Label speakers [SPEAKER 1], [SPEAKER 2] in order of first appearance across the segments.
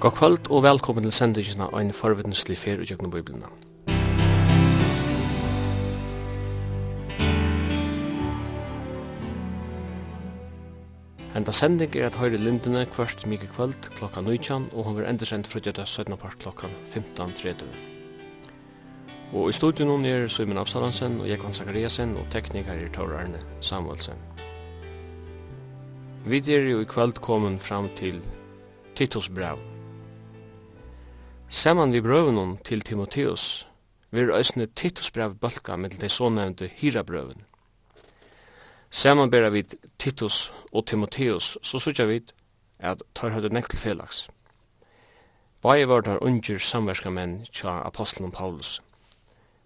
[SPEAKER 1] God kvöld og velkommen til sendingina og en forvittneslig fer og jøgnum biblina. Henda sending er at høyre lindene kvørst mykje kvöld klokka 19 og hun vil endersend frutjata 17 part klokka 15.30. Og i studion hun er Søymen Absalansen og Jekvann Zakariasen og teknikar er Tor Arne Samuelsen. Vi er jo i kvöld kommen fram til Titus brev. Saman vi brøvunum til Timoteus vir òsne Titusbrev balka mellom de sånevnte hirabrøvun. Saman bera vi Titus og Timoteus, så sutja vi at tar høyde nekt til felags. Bæi var der unger samverska menn tja apostelen Paulus.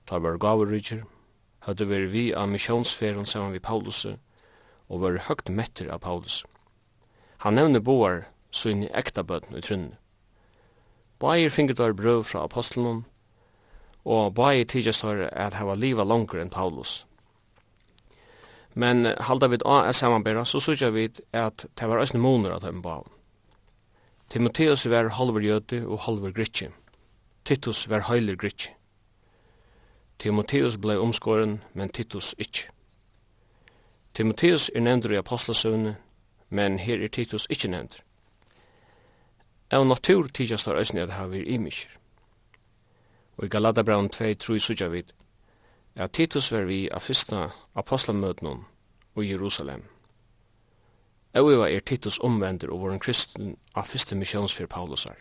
[SPEAKER 1] Tar var gaverrydger, høyde veri vi av misjonsferen saman vi Paulus og var høyt metter av Paulus. Han nevner boar sunni ekta bøtten i trunne. Bæir fingur tar brøv fra apostelen, og bæir tidsast tar at hava liva langer enn Paulus. Men halda vi a er samanbera, så sykja vi at det var æsne moner at dem bæir. Timotheus var halver jøde og halver gritsi. Titus var heiler gritsi. Timotheus blei omskåren, men Titus ikkje. Timotheus er nevndur i apostlesøvne, men her er Titus ikkje nevndur. Av natur tidsast har æsni at ha vir imiskir. Og i Galatabraun 2, 3, sutja vid, at Titus var vi av fyrsta apostlamøtnum i Jerusalem. Euiva er Titus omvendur og var en kristen av fyrste Paulusar.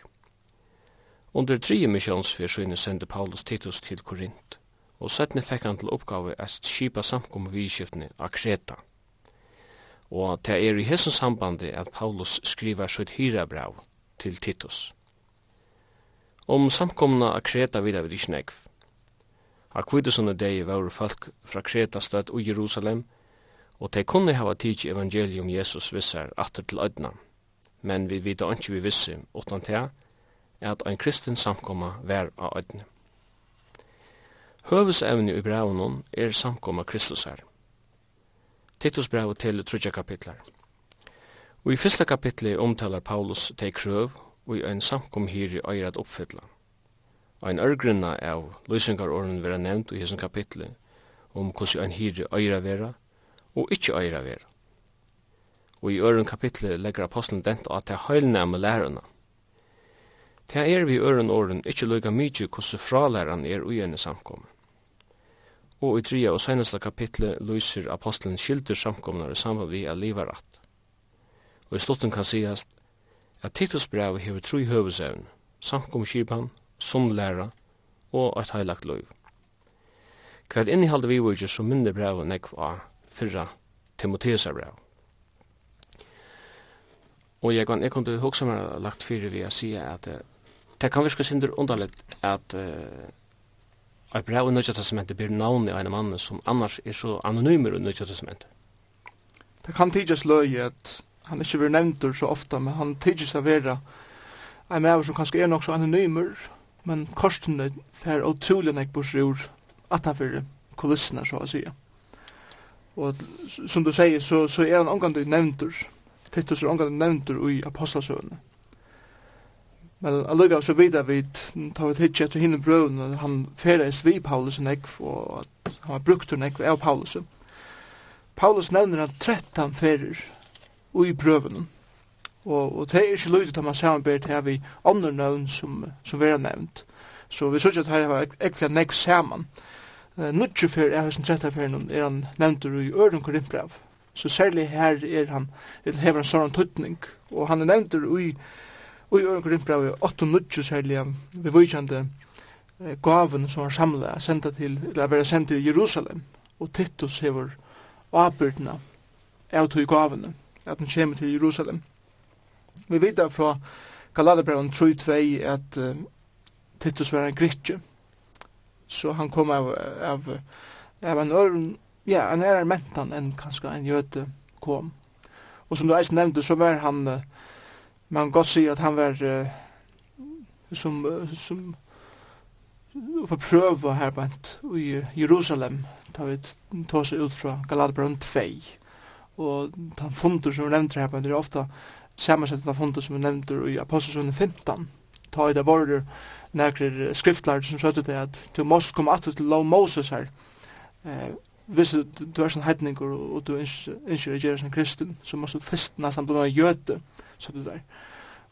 [SPEAKER 1] Under tre misjonsfyr syne sendte Paulus Titus til Korint, og søttene fekk han til oppgave at skipa samkom vidskiftene av Kreta. Og det er i hessens sambandi at Paulus skriver sitt hyrabrav, til Titus. Om samkomna a Kreta vidar vid Ishnegv. A kvidusunne degi varu folk fra Kreta støtt og Jerusalem, og te kunne hava tidsi evangelium Jesus vissar atter til ødna. Men vi vita anki vi vissi, utan te, at ein kristin samkomma vær av ødne. Høvesevni i braunon er samkomma Kristus her. Titus brev til trutja kapitlar. Og i fyrsta kapitli omtalar Paulus tei krøv og i ein samkom her i at oppfylla. Ein ørgrunna av løysingarorden vera nevnt i hesson kapitli om hvordan ein her i vera og ikkje eier vera. Og i øren kapitli legger apostelen dent at det heilne med lærerne. Det er vi i øren åren ikkje løyga mykje hvordan fralæran er ui enn samkommet. Og i tria og seinasta kapitli lyser apostelen skilder samkomnar i samband vi er livarat og i slutten kan sigast at Titus brev hever tru høvesevn, samkom kipan, sunnlæra og eit heilagt løyv. er innihalde vi vujtje som minne brev nekv av fyrra Timotheus brev. Og jeg kan, jeg kunne hoksa meg lagt fyrir vi a sige at uh, det kan virka sindur underligt at uh, eit brev i Nødja Testamentet blir navn i ein mann som annars er så anonymer i Nødja Testamentet.
[SPEAKER 2] Det kan tidsjes løy at han er ikke nevntur så ofta, men han tidsi seg vera en maver som kanskje er nok så anonymer, men korsene fer utrolig nek bors ur at han fyrir kulissene, så å si. Og som du sier, så, så er han omgående nevntur, Titus er omgående nevntur i apostasøvene. Men allukka så vidar vi, tar vi tidsje etter hinne brøvene, han ferreist vi Paulus nek, og han har brukt nek av Paulus. Paulus nevner han 13 ferir i prøvene. Og, og det er ikke løyde til man samarbeid her vi andre nøvn som, som vi har nevnt. Så vi synes at her var ekkert nekk saman. Nuttje fyr er hans tretta fyr er han nevnt i Øren Korinthbrev. Så særlig her er han, hever han sånn tuttning. og han er nevnt i i Øren Korinthbrev i 8-9 særlig vi vujkjande gaven som var samla senda til, eller vera sendt til Jerusalem, og Titus hever avbyrdna av tog gavene at han kommer til Jerusalem. Vi vet da fra Galaterbrevn 3.2 at uh, Titus var en gritje, så han kom av, av, av en øren, ja, en ære mentan enn kanskje en jøte kom. Og som du eisen nevnte, så var han, uh, man godt si at han var uh, som, uh, som på prøve her bant i Jerusalem, da vi tog seg ut fra Galaterbrevn 2 og ta fundur som er nevnt her, men det er ofta samansett den fundur som er nevnt i Apostelsunnen 15, ta i det vordur nekrar skriftlar som søttu det at du måst komme atter til lov Moses her, eh, hvis du, du er sånn heidningur og du innskjer å gjøre sånn kristin, så måst du fyrst nesten blod av jøte, søttu der.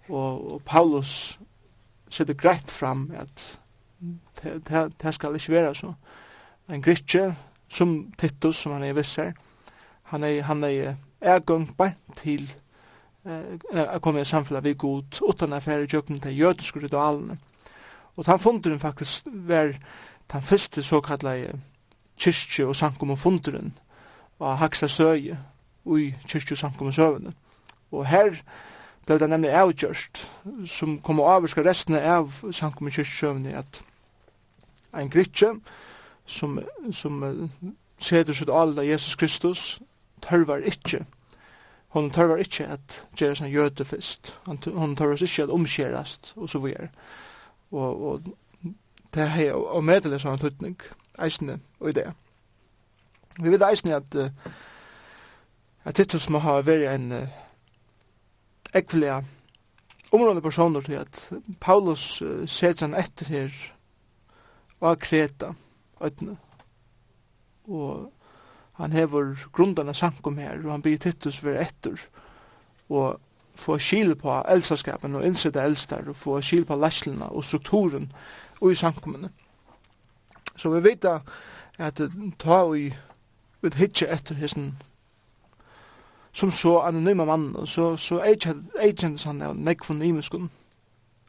[SPEAKER 2] Og, og Paulus setter greit fram at det skal ikke være så. En gritje, som Titus, som han er visser, Han er, han er, er gong bant til eh, kom i samfunnet vi god utan affære jøkken til jødiske ritualene. Og han funderen faktisk var den første såkallet kyrkje og sankum og funderen av Haksa Søye i kyrkje og sankum og søvende. Og her ble det nemlig avgjørst som kom og avgjørst resten av sankum og kyrkje søvende at ein gritje som, som seter sitt alle Jesus Kristus tørvar ikkje hon tørvar ikkje at gjera sånn jøte fyrst. Hon tørvar ikkje at omskjerast, og så videre. Og, og det er hei, og medelig sånn tøytning, eisne og idé. Vi vet eisne at uh, at Titus må ha vært en uh, ekvelia områdende personer til at Paulus uh, setter han etter her og Kreta, øyne. Og han hever grundarna sankum her, og han byr Titus vera etter, og få skil på eldskapen og innsida eldstar, og få skil på læslina og strukturen og i sankumene. Så vi vet at ta og i vid hitje etter hessen som så anonyma mann, så, så agents han er nekvun von imeskun,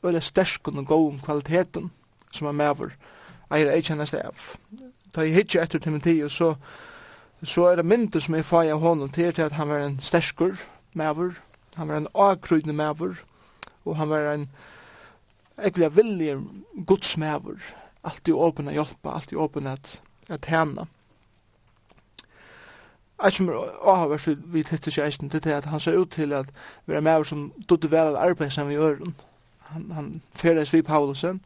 [SPEAKER 2] og er sterskun og god kvaliteten som er mever, eier agents av. Ta i hitje etter Timotheus, så så er det mynte som er fag av honom til til at han var en sterskur maver, han var en akrydne maver, og han var en ekvelig vilje gods maver, alltid åpen å hjelpe, alltid åpen at, at henne. Eit som er avhavers vi tittar seg eisen til at han ser ut til at vi er maver som dodde vel at arbeid som vi gjør. Han, han ferdes vi Paulusen,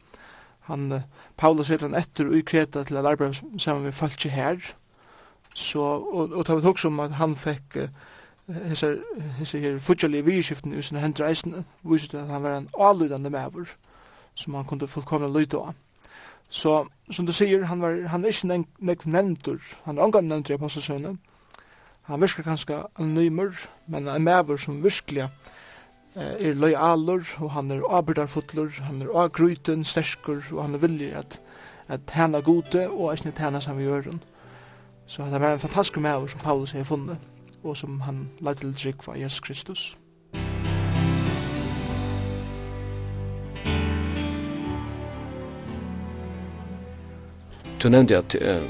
[SPEAKER 2] han, Paulus er han etter og kreta til at arbeid som vi falt seg her, Så, og, og tar var også om at han fekk hesa hesa her futjali vidskiften í sina hendur eisen viser at hann var ein avlydande maver sum han kunnu fullkomna lyda á Så som du sier, han var han er ikke nek nevntur, han er omgang nevntur i apostelsøvne. Han virker kanskje anonymer, men en maver som virkelig er loyaler, og han er avbyrdarfutler, han er avgryten, sterskur, og han er villig at, at tjena gode, og eisne tjena samgjøren. Og Så det var en fantastisk med som Paulus har funnet, og som han leit til trygg for Jesus Kristus.
[SPEAKER 1] Du nevnte at uh,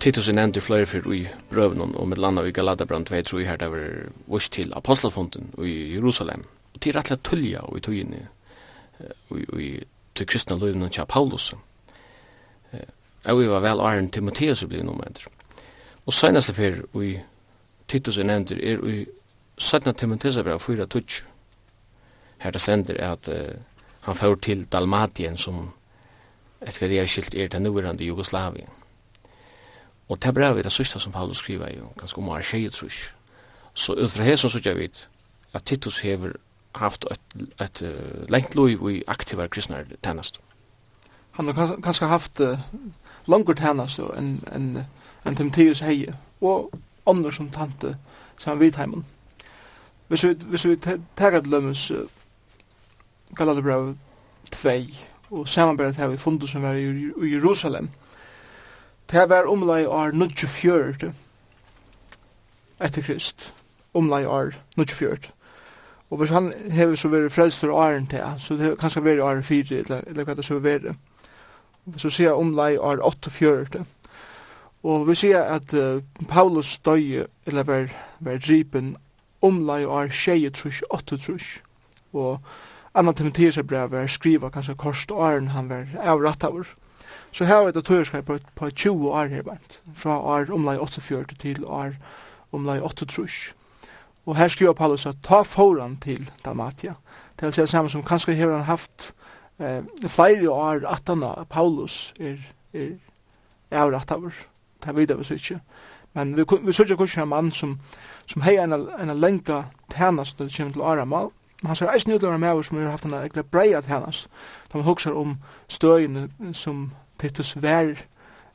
[SPEAKER 1] Titus er nevnt i flere fyr i brøven og med landa i Galadabrand 2, tror jeg her det var vurs til apostelfonden i Jerusalem. Og til rettelig tullja og i tøyene, og i til kristna løyvnen til Paulus. Og vi var vel æren Timotheus i blivin omvendt. Og senaste fer vi Titus er nevntir er i 17. Timotheus brev 4 tutsch. Her det stender at uh, han får til Dalmatien som et hva det er skilt er til nuverande Jugoslavien. Og det brevet er det sista som Paulus skriver jo ganske om år tjeje trus. Så ut fra hesson jeg vi at Titus hever haft et, et uh, lengt lov i aktivar kristne tennast
[SPEAKER 2] Han har kanskje haft uh, langur tennast enn en, en enn Timotheus heie, og andre som tante saman vid heimen. Hvis vi, hvis vi tega til lømmes uh, Galaterbrev 2 og samanberet her vi fundet som var i, i Jerusalem, det var omlai år 94 etter Krist, omlai år 94. Og hvis han hever så veri frelst for åren til, så det kanskje veri åren 4, eller, eller hva det så veri. Så sier jeg omlai år 48, Og vi sier at uh, Paulus døye, eller var, var dripen, omlai og er tjeje trus, åtte trus. Og annan Timotheus er brev er skriva kanskje korst og æren han var avratt av Så her er det tøyerskap på, på 20 år her bænt, fra år omlai 48 til år omlai 8 trus. Og her skriver Paulus at ta foran til Dalmatia. Det vil si samme som kanskje her han haft eh, flere år atana Paulus er, er avratt avrattavur det vet vi så ikke. Men vi, vi så ikke hvordan en mann som, som hei en, en lenka tænast når det kommer til Aramal, men han ser eisen utlever med oss som har haft en ekle breia tænast, da man hokser om støyene som Titus vær,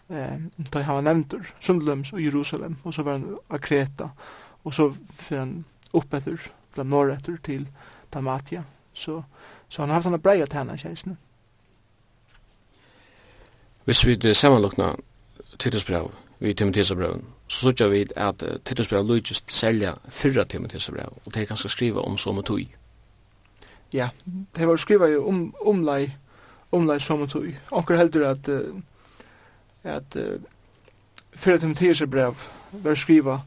[SPEAKER 2] eh, da han var nevntur, Sundlums og Jerusalem, og så var han av Kreta, og så fyrir han opp etter, eller norr etter til Dalmatia, så, så han har haft en breia tænast kjeisne
[SPEAKER 1] Hvis vi samanlokna Titusbrev, vi Timotheusbrev, så sørger vi at Titusbrev lykkes særlig fyrre Timotheusbrev, og det er ganske skriva om som tog.
[SPEAKER 2] Ja, det var skriva jo om, omlai, omlai som tog. Anker heldur at, at uh, fyrre Timotheusbrev var skriva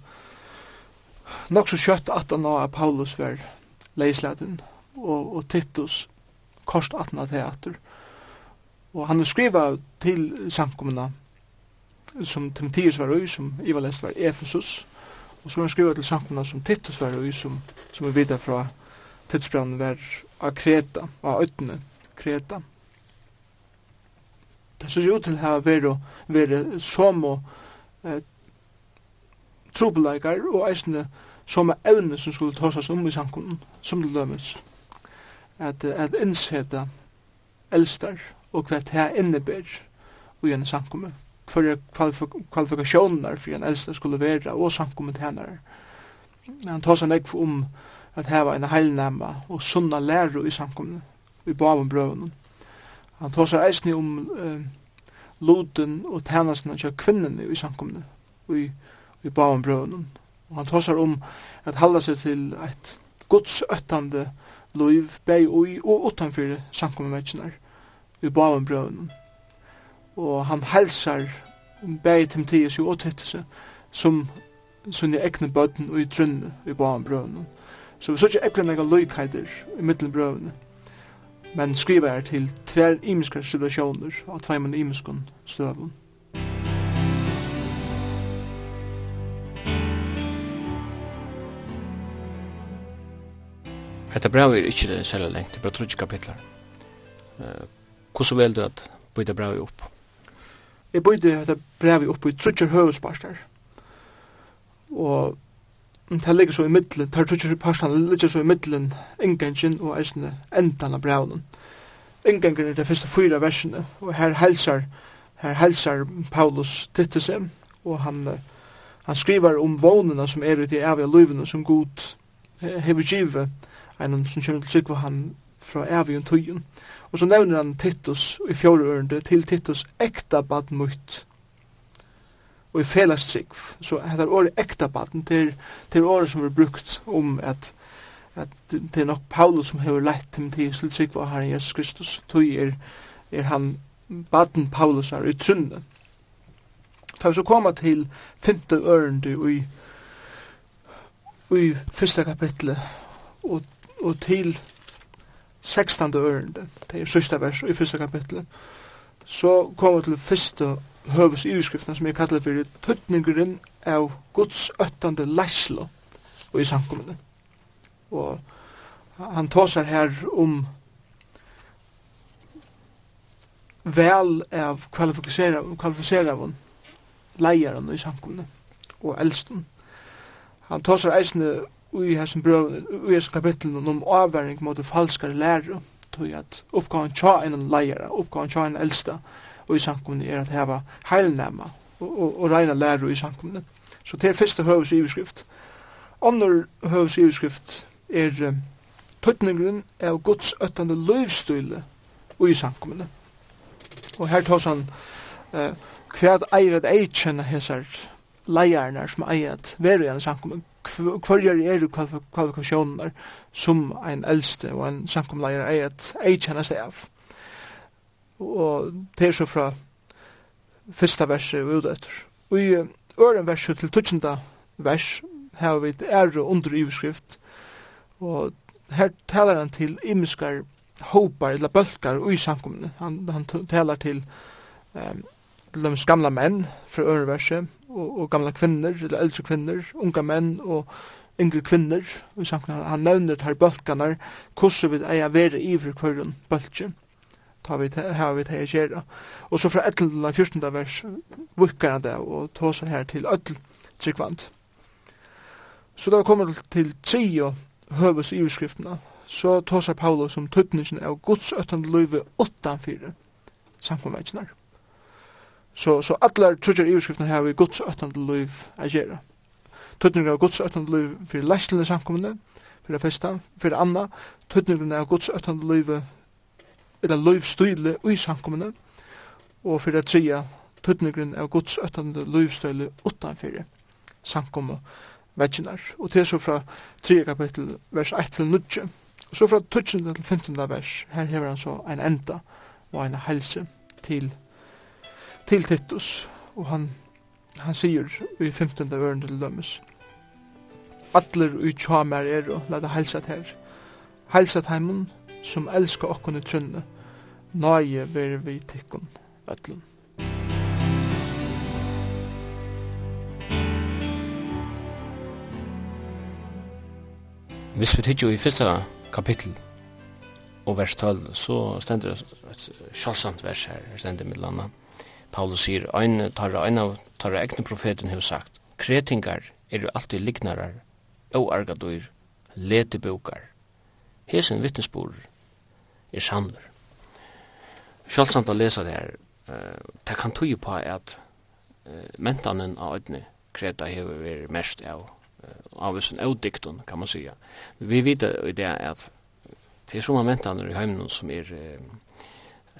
[SPEAKER 2] nok så kjøtt at han av Paulus var leisladen, og, og Titus kost 18 teater. Og han skriva til samkomna som Timotheus var ui, som Ivar Lest var Efesus, og så har han skrivet til samkomna som Titus var ui, som, som er vidar fra Titusbranden var av Kreta, av Øytene, Kreta. Det synes jo til her være, være som og eh, trobeleikar og eisne som er evne som skulle tåsas om i samkomna, som det lømmes. At, at innseta eldstar og hva det her innebærer og gjennom samkommet för kvalifikationer för en äldste skulle vara och samkommet henne. Han tar sig om att häva en heilnämma och sunna läror i samkommet i bavom brøvene. Han tar seg eisne om eh, loten og tænasen til kvinnene i samkomne i, i bavom brøvene. Og han tar seg om at halda seg til et godsøttande loiv bei og og utanfyrir samkomne vetsinnar i bavom brøvene og han helsar bæði Timotheus og Tittese som sunni egne bøtten og i trunne i bahan brøvene. Så vi så ikke ekkert nega løykheiter i middelen brøvene, men skriva er til tver imiske situasjoner av tveimann imiskon støvun.
[SPEAKER 1] Hetta brev er ikkje særlig lengt, det er bare trutsk kapitlar. Hvordan vil du at byta brev opp?
[SPEAKER 2] Jeg bøyde dette brevet opp i trutjer høvesparstar. Og det ligger så i middelen, det er trutjer høvesparstan ligger så i middelen inngangen og eisne endan av brevnen. Inngangen er det første fyra versene, og her helsar, her helsar Paulus Tittese, og han, han skriver om vånene som er ute i evige løyvene som god hever givet, en som kommer til trygg han fra evigen tøyen. Og så nevner han Titus i fjordørende til Titus ekta bad mot og i felagstrygg. Så dette er året ekta baden til, til året som er brukt om at, at det er nok Paulus som har lett til til til trygg var Herren Jesus Kristus. Tøy er, er han baden Paulus er i trunne. Ta vi så koma til femte ørende i, i første kapitlet og, og til 16. ørende, det er sørste vers i første kapitlet, så kommer vi til første høves i iverskriften som jeg kallar for tøtningeren av Guds øttande leislo og i samkommende. Og han tåsar her om vel av kvalifiseraren, leieren i samkommende og eldsten. Han tåsar eisne i hessen brøv, i hessen kapitlen om avværing mot falskare lærer, tog at oppgaven tja en leire, oppgaven tja en eldsta, og i samkomne er at heva heilnæma og, og, og reina lærer i samkomne. Så det er første høves iverskrift. Andre høves iverskrift er uh, tøtningren av Guds øttande løyvstøyle i samkomne. Og her tås han uh, hver eier at eikjenne hessar leierna som eier at veru i en samkomne kvarjar er kvalifikasjonar som ein eldste og ein samkomleier er at ei kjenner seg av. Og det er så fra fyrsta verset og utetter. Og i øren verset til tutsenda vers har vi et ære under iverskrift og her talar han til imiskar hopar eller bølkar og i samkomne. Han, han talar til um, gamla menn fra øren verset og, og gamla kvinner, eller eldre kvinner, unga menn og yngre kvinner, og samkvæmna han nevner her bølkanar, hvordan vi eia vera ivri hverjum bølkje, ta vi her vi teia gjerra. Og så fra 11. 14. vers vukkar han det og tåsar her til ødel tryggvand. Så da kommer til trio høves i utskriftene. så tåsar Paulus om tøtningen av Guds øttende løyve 8-4 samkomvetsnar. Så, så alle trudger i utskriften har vi gods øttende liv a gjøre. Tøtninger av gods øttende liv fyrir leistelende samkommende, fyrir det festa, fyrir anna, tøtninger av gods øttende liv eller livstyle i samkommende, og fyrir det tredje, tøtninger av gods øttende livstyle utanfor samkommende veginar. Og det er så fra 3 kapitel vers 1 til 9, og så fra 12 til 15 vers, her hever han så ein enda og ein helse til til Titus, og han, han sier i 15. vøren til dømes, Atler ui tjamer er og lada helsat her. Helsat heimun som elska okkon i trunne. Nøye ver vi tikkun ötlun.
[SPEAKER 1] Hvis vi tidsjo i fyrsta kapittel og vers 12, så stender det et sjalsamt vers her, stender mitt landa. Paulus sier, ein, tar ein av tar egne profeten hefur sagt, kretingar eru alltid lignarar, óargadur, letibukar. Hesen vittnesbor er sannur. Sjálfsamt að lesa det her, uh, det kan tøye på at uh, mentanen av ødne kreta hever vært mest av uh, av vissun avdiktun, kan man sija. Vi vita i det at det er som mentaner i heimnum som er uh,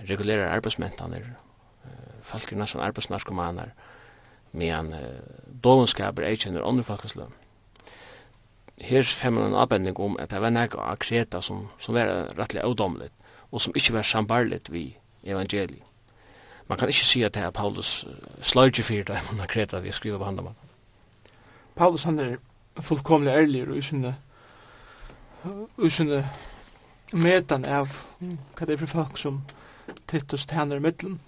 [SPEAKER 1] regulære arbeidsmentaner folk er nesten arbeidsnarkomaner, men uh, dovenskaper er kjenner andre folkesløm. Her får man en avbending om at det var nek av kreta som, som var rettelig avdomlet, og som ikke var sambarlet vi evangeliet. Man kan ikke si at det er Paulus sløyge fyrir da man kreta vi skriver på handamann.
[SPEAKER 2] Paulus han er fullkomlig ærlig og usynne usynne metan av hva det er for folk som Titus tæner i middelen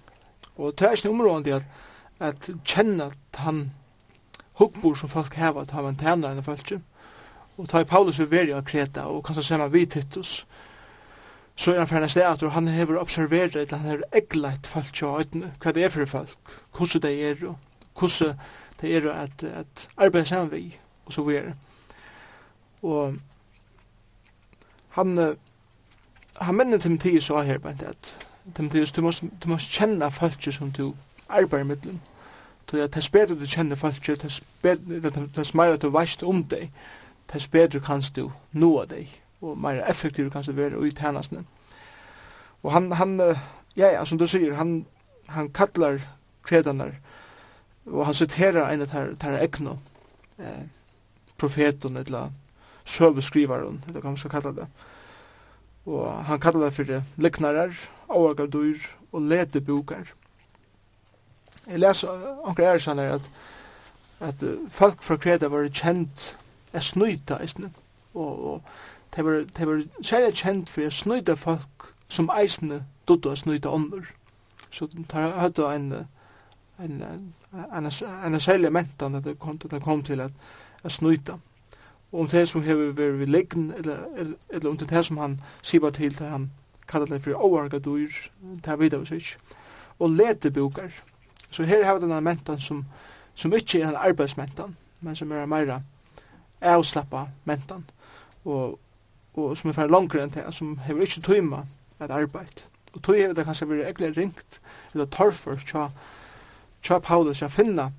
[SPEAKER 2] Og det er ikke områdende at, at kjenne at han hukkbor som folk hever, at han tjener enn folk. Og ta i Paulus ved verja av Kreta og kanskje se meg vid Titus. Så er han fernast det at han hever observeret at han hever egleit folk og hva det er for folk, hvordan det er og hvordan det er at, at arbeid sammen vi og så videre. Og han han minner Timotheus så her, bare at Timotheus, du måste, du måste kjenne folk som du arbeider med dem. Så ja, det bedre du kjenner folk, det är mer at du veist om deg, det bedre kan du nå deg, og mer effektiv kan du være ut tjänsten. Og han, han, ja, ja, som du sier, han, han kallar kredanar, og han siterar en av tæra ekno, eh, profeten, eller søveskrivaren, eller hva man skal kalla det. Eh, og han kallar det fyrir liknarar, avagadur og letebukar. Jeg leser anker er sann at, at folk fra Kreta var kjent er snuita eisne, og, og de var, de var særlig kjent for å snuita folk som eisne dodde å snuita ånder. Så de hadde en, en, en, en, en særlig mentan at det kom, det kom til at, at snuita og om det som hever vært ved leggen, eller, eller, eller om det er som han sier til, det han kallar det for overga dyr, det er videre vi ikke. Og letebukar. Så her har vi denne mentan som, som ikke er en arbeidsmentan, men som er meira avslappa mentan, og, og som er fyrir langre enn det, som hever ikke tøyma et arbeid. Og tøy hever det kanskje vært ekkert ringt, eller torfer, tja, tja Paulus, ja finna,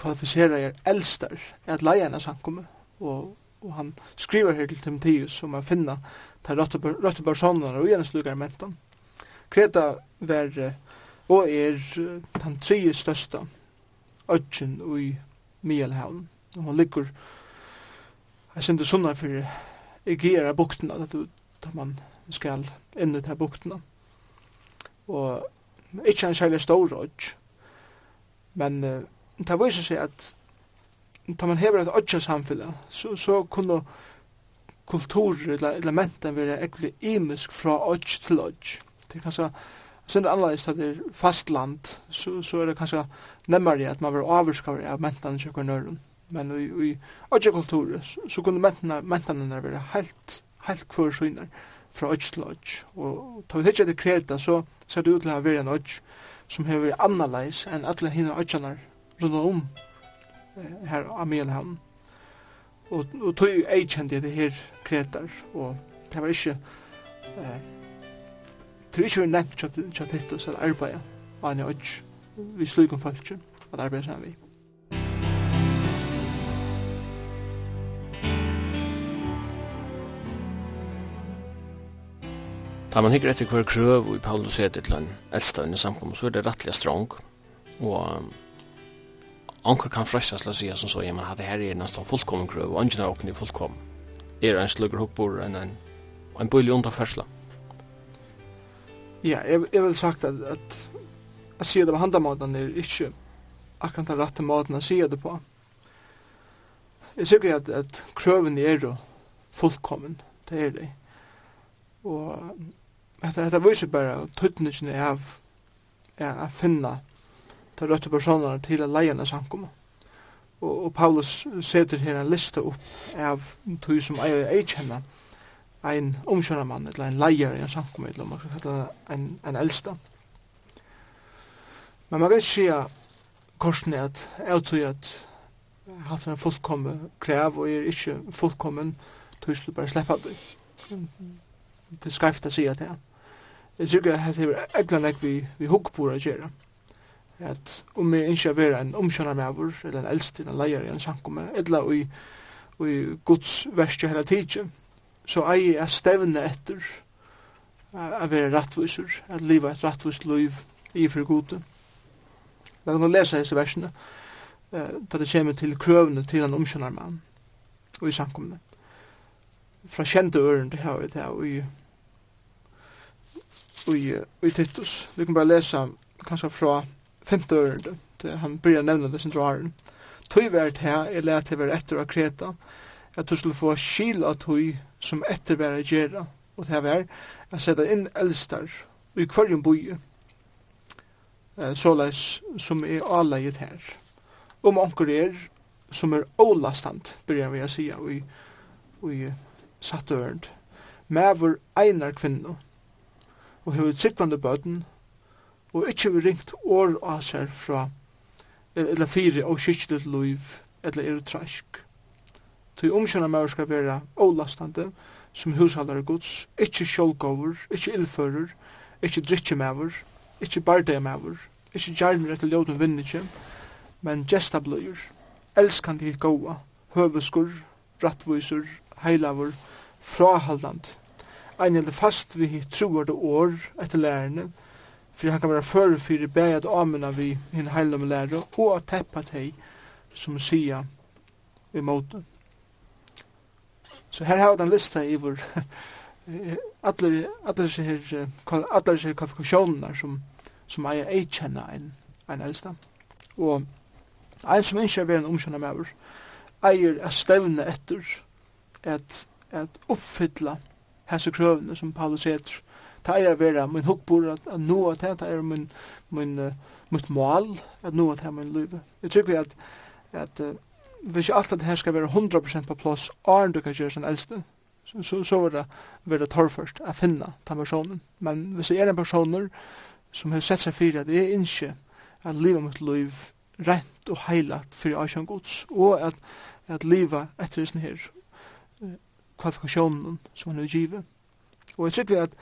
[SPEAKER 2] kvalifiserar er eldstar at leia henne samkomme og, og han skriver her til Timotheus som er finna til røtte personer og gjerne slukar mentan. Kreta var og er den tredje største ødgen i Mielhavn og han ligger jeg synes sunnar for Egera buktena da man skal inn ut her buktena og ikke en særlig stor ødg men det viser seg at da man hever et ødja samfunnet, så, så kunne kulturer eller elementen være ekkert imisk fra ødj til ødj. Det er kanskje Sen det annerledes at det er fastland, så, så er det kanskje nemmere at man vil avskare av mentene til hver nøren. Men i, i ødje kulturer, så, så kunne mentene, mentene være helt, helt hver syner fra ødj til ødj. Og tar vi ikke det kreta, så ser det ut til å være en ødj som har vært annerledes enn alle hinner ødjene rundt om her av Melhavn. Og, og tog ei kjente det her kretar, og det var ikke, eh, det var ikke nevnt kjent hitt oss at arbeid, og han er ikke, vi slug om folk, at arbeid sammen vi.
[SPEAKER 1] Da man hikker etter hver krøv i Paulus etter til en eldstøyne samkommer, så er det rettelig strong, og Onkel kan fröstas la säga som så, ja, men hade här är nästan fullkommen gröv, och ingen av åkning fullkommen. Er en slugger hoppor, en, en, en under underfärsla.
[SPEAKER 2] Ja, jag, jag vill sagt att, att att se det på handamaten är inte akkurat den rätta maten att se det på. Jag tycker att, att kröven är då fullkommen, det är det. Og dette, dette viser bare tøttningen av ja, å finne de røtte personene til å leie en samkommet. Og, og Paulus setter her en liste opp av tog som eier ei kjenner ein omkjønnermann, eller en leier i en samkommet, eller man kan kalla en, en eldste. Men man kan ikke si korsen er at jeg tror at hatt en fullkommen krev og er ikke fullkommen tog skulle bare slippe det. Det er skreft å si at det er. Jeg tror ikke at det er eglan vi, vi hukkbord å gjøre. Mm at om vi ikke vil en omkjønner med vår, eller en eldst, en leier en sankumme, eller i, i Guds verste hele tiden, så er jeg stevne etter å være rettviser, at livet er et rettvis liv i for gode. Jeg kan lese disse versene, da det kommer til krøvene til en omkjønner med og i sankumme. Fra kjente øren til her, det og i og i, og i Titus. Vi kan bare lese kanskje fra femte øren, han byrjar nevna det sin draren. Tøy vært her, jeg lærte til være etter av kreta, at du skulle få skil av tøy som etter være gjerra, og det var, jeg sette inn eldstar, og i kvarjen boi, såleis som er avlegget her. Om anker er, som er ålastant, byrjar vi å sija, og i satt øren, mever einar kvinno, og hever tryggvande bøten, og ikkje vi ringt år av seg fra eller fire og kyrkjelig liv eller er trask. Tøy omkjønna maur skal være ålastande som hushaldare gods, ikkje sjålgåver, ikkje illfører, ikkje drikkjemaver, ikkje bardemaver, ikkje gjerner etter ljóden vinnitje, men gesta gestabløyer, elskande i gåa, høveskur, rattvisur, heilavur, frahaldand, ein eller fast vi truar det år etter lærerne, for han kan være før for bæg at amena vi hinn hin heilum lærer og at teppa teg som sia i måten. Så her har den lista i vår allar allar seg her allar seg kvalifikasjonar som som eier ei eikenna en en eldsta. Og ein som ikke er ved en med vår eier er stevne etter at, at oppfylla hese krøvene som Paulus heter ta er vera min hukbor at, at nu at ta er min min uh, mitt mål at nu at ha min løve. Jeg tykker at at uh, hvis ikke alt det her skal være 100% på plass åren du kan gjøre som eldste, så, så, så vil det være torrførst å finne den personen. Men hvis det er en personer som har sett seg fyrir at det er ikke at livet mitt liv rent og heilagt for Asjan Guds, og at, at livet etter sånn her kvalifikasjonen som han har givet. Og jeg tror at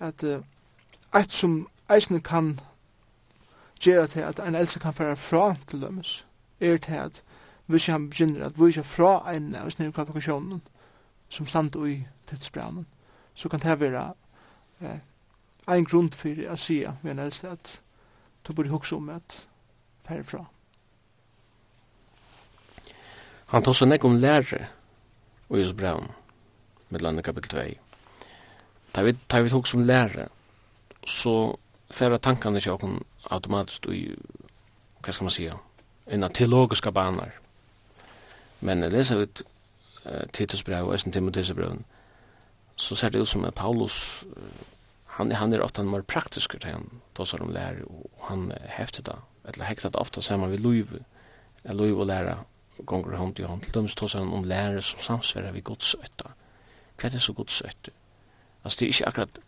[SPEAKER 2] at uh, eit som eisne kan gjera til at ein elsa kan færa fra til dømes, er til at hvis han begynner at vise fra ein av snir kvalifikasjonen som stand i tidsbraunen, så kan det være eh, ein grunn for å si ved en elsa at du burde hukse om at færa fra.
[SPEAKER 1] Han tar seg nek om lære og Jus Braun, med landet kapitel 2. Ta vi ta vi tog som lärare så färra tankarna jag kom automatiskt i vad ska man säga en teologiska banor. Men det så ut Titus brev och sen Timoteus brev så ser det ut som att Paulus han han är ofta mer praktisk än han då så de lär och han häftar det eller häktat ofta samman vid Louis eller Louis och lära gånger hand i hand till dem så om lärare som samsvärar vid Guds ötta. Vad är det så Guds ötta? Altså, det er ikke akkurat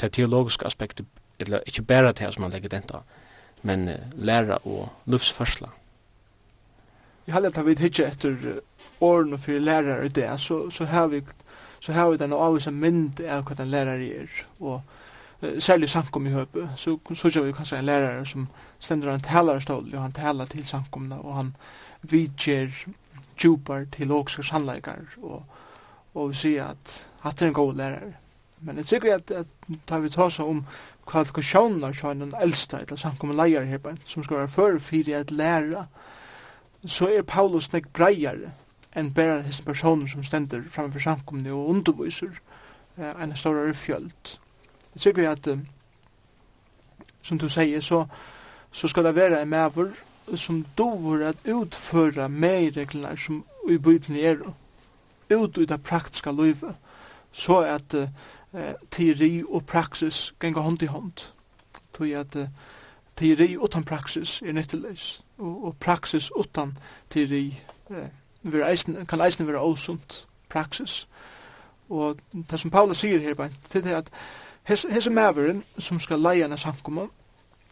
[SPEAKER 1] det teologiske aspektet, eller ikke bare det som man legger den da, men uh, læra og luftsførsla.
[SPEAKER 2] Jeg har lett at vi ikke etter årene for lærere i det, så, så har vi så har vi den avvisa mynd av hva den lærere er, og uh, særlig sankum i høpe, så så vi kanskje en lærere som stender en talerstål, og han taler til samkomna, og han vidger djupar til åkser sannleikar, og, og vi sier at hatt er en god lærere. Men jeg tykker at, at da vi tar seg om kvalifikasjonen av sjøen den eldste, eller samkommet leier her, som skal være før fyrir at læra, så er Paulus nek breiere enn bare disse personer som stender framfor samkommet og underviser eh, en større fjöld. Jeg tykker at, eh, som du sier, så, så skal det være en maver som dover at utføre medreglene som i Bibelen er, ut i det praktiske livet, så at eh, teori og praksis ganga hånd i hånd. Tog at eh, teori utan praksis er nytteløs, og, og praksis utan teori eh, eisen, kan eisen være åsunt praksis. Og det som Paulus sier her, det er at hese maveren som skal leie en samkomma,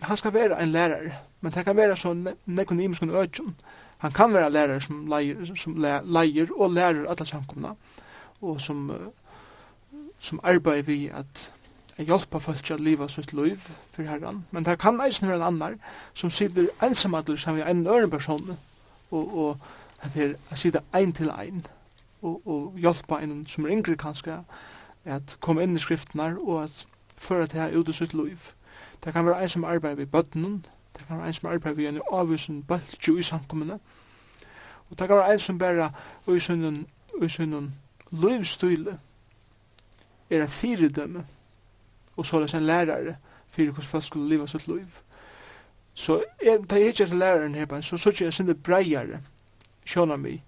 [SPEAKER 2] han skal være en lærer, men det kan være så nekonimisk en økjon. Han kan være lærer som leier, som leier og lærer alle samkomna, og som som arbeider vi at jeg hjelper folk å leva sitt liv for herran. Men det kan eisen være en annar som sitter ensamadler sammen er en øren person og, og at det er å sitte ein til ein og, og hjelper en som er yngre kanskje at komme inn i skriftene og at føre til her ut i sitt liv. Det kan være en som arbeider ved bøttenen, det kan være en som arbeider ved en avvisen bøltju i samkommende, og det kan være en som bare i sin livsstyle er en fyredømme, og så er det en lærare, fyrir hvordan folk skulle leva sitt liv. Så en, da jeg ikke er læreren her, så så ikke jeg sinde breiare, sjåna mi,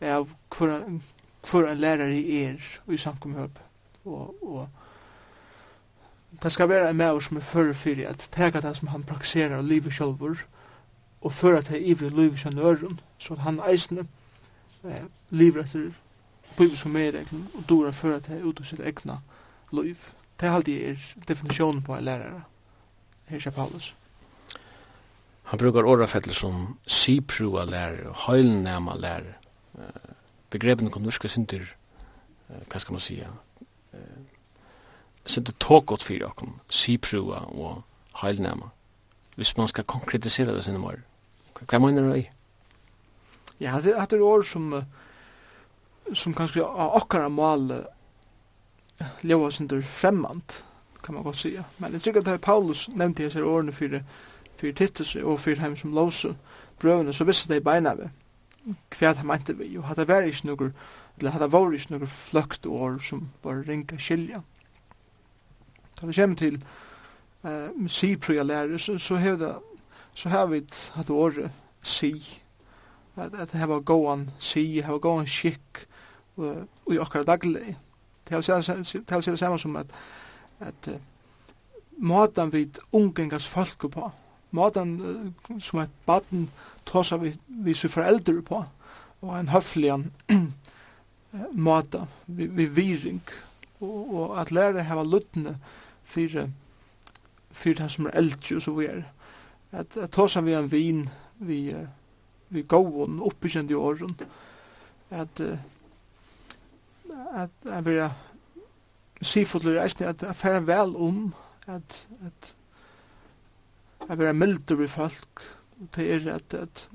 [SPEAKER 2] av hver en lærare er, og i samkomhøp, og, og det skal være en maver som er fyrir fyrir at teka det som han praktiserar livet sjálfur og fyrir at det er ivrig livet sjálfur så han eisne eh, livet etter bibelske medreglen og dora føra til ut av sitt egna liv. Det er alltid er definisjonen på en lærare, her er Paulus.
[SPEAKER 1] Han brukar årafettel som siprua lærare, heilnæma Uh, Begrepen kan norska synder, hva skal man sija, synder tågått fyrir okken, siprua og heilnæma. Hvis man skal konkretisera det sinne mor, hva mener du i?
[SPEAKER 2] Ja, det er ord som uh, som kanskje av okkara mål lever sin fremmant, kan man godt sija. Men jeg tykker at Paulus nevnte jeg seg årene fyrir, fyrir Titus og fyrir heim som låse brøvene, så visste de beina vi hva det meinte vi, og hadde vært ikke noe, eller hadde vært ikke noe fløkt år som var ringa skilja. Da det kommer til uh, si-prøya så, så har vi så har vi hatt året si, at, at det var gåan si, det var gåan skikk, i okkar daglig. Det er det samme som at, at uh, måten vi ungengas folk på, måten uh, som et baden tåsa vi, vi som foreldre på, og en høflig uh, måte, vi, vi viring, og, og at lære hava luttene fyrir fyrir det som er eldre og så vi er. At, at tåsa vi en vin, vi, uh, vi gåon, oppbyggjende i åren, at uh, at jeg vil sifodler reisende at jeg fer vel om at, at jeg vil milder i folk det er at, at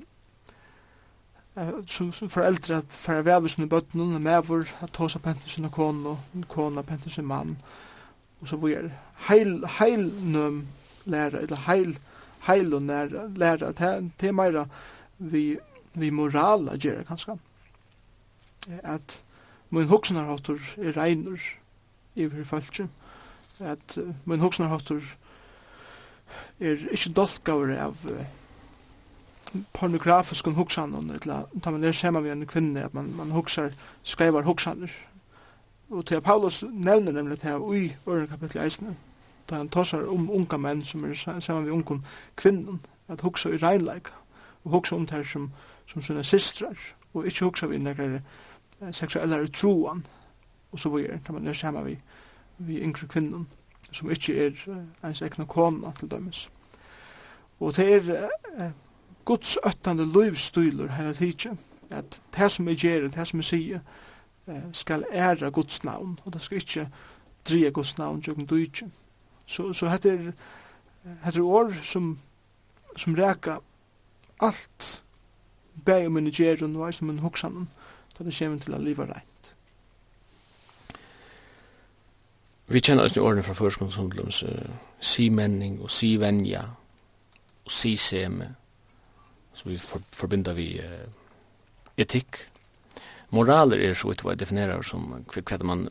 [SPEAKER 2] som, som foreldre at fer vel i sine bøttene og mever at tåsa pente sin kone og kona pente sin mann. Og så vi er heil, heil nøm læra eller heil heil og læra, læra det er meira vi, vi morala gjerra kanskje at min hugsanarháttur er reinur yfir falki at uh, min hugsanarháttur er ikkje dolkaver av uh, pornografiskun hugsanon ella ta man er sema vi en kvinne at man man hoksar skrivar hoksaner og til Paulus nevner nemlig det her ui øren kapittel 1 da han tosar om unga menn som er sema vi unga kvinnen at hoksa i reinleik og hoksa om det þær som som sina systrar og ikki hugsa við nekrar seksuella troan og så videre, når man er sammen vi, vi yngre kvinner som ikkje er uh, ens ekna kona til dømes. Og det er uh, Guds øttande livsstyler her tidsje, at det som jeg gjør, det som jeg sier, skal æra Guds navn, og det skal ikke dreie Guds navn jokken du ikke. Så, så hette er, hette er år som, som reka alt bæg om en gjerun og eis om en hoksanen, da det kommer til å leve rent.
[SPEAKER 1] Vi kjenner oss i årene fra førskunnsundlums uh, si-menning og si-venja og si-seme som vi for, forbinder vi uh, etikk. Moraler er så vidt hva jeg definerer som hva man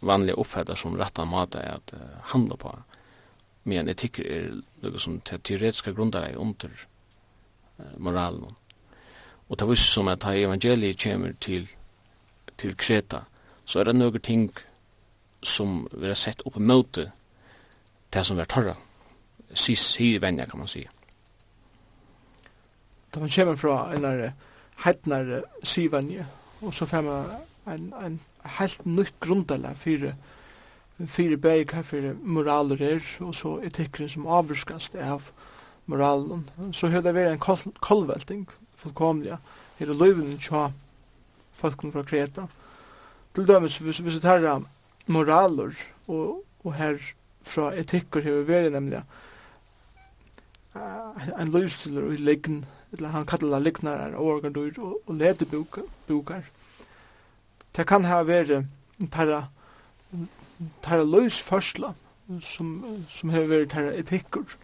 [SPEAKER 1] vanlig oppfatter som rett av mat er at uh, handla på men etikk er noe som teoretiske grunder er under uh, moralen. Og det viser som at hei evangeliet kommer til, til Kreta, så er det noen ting som vi har sett oppe mot det som vi har torra. Sis hi venja, kan man sige.
[SPEAKER 2] Da man kommer fra en heitnar syvanje, og så får man en, en helt nytt grundalag fyrir fyrir bæg her fyrir moraler er, og så etikkeren som avvurskast av moralen. Så høyde det vært en kol kolvelting, fullkomliga här löven tja folken från Kreta till dömes hvis vi tar moraler och och här från etikker här vi nämligen en løvstiller i leggen, eller han kallar leggnar og organdur og, og ledebukar. Det kan ha vært tarra, tarra løvsførsla som, som har vært tarra etikker.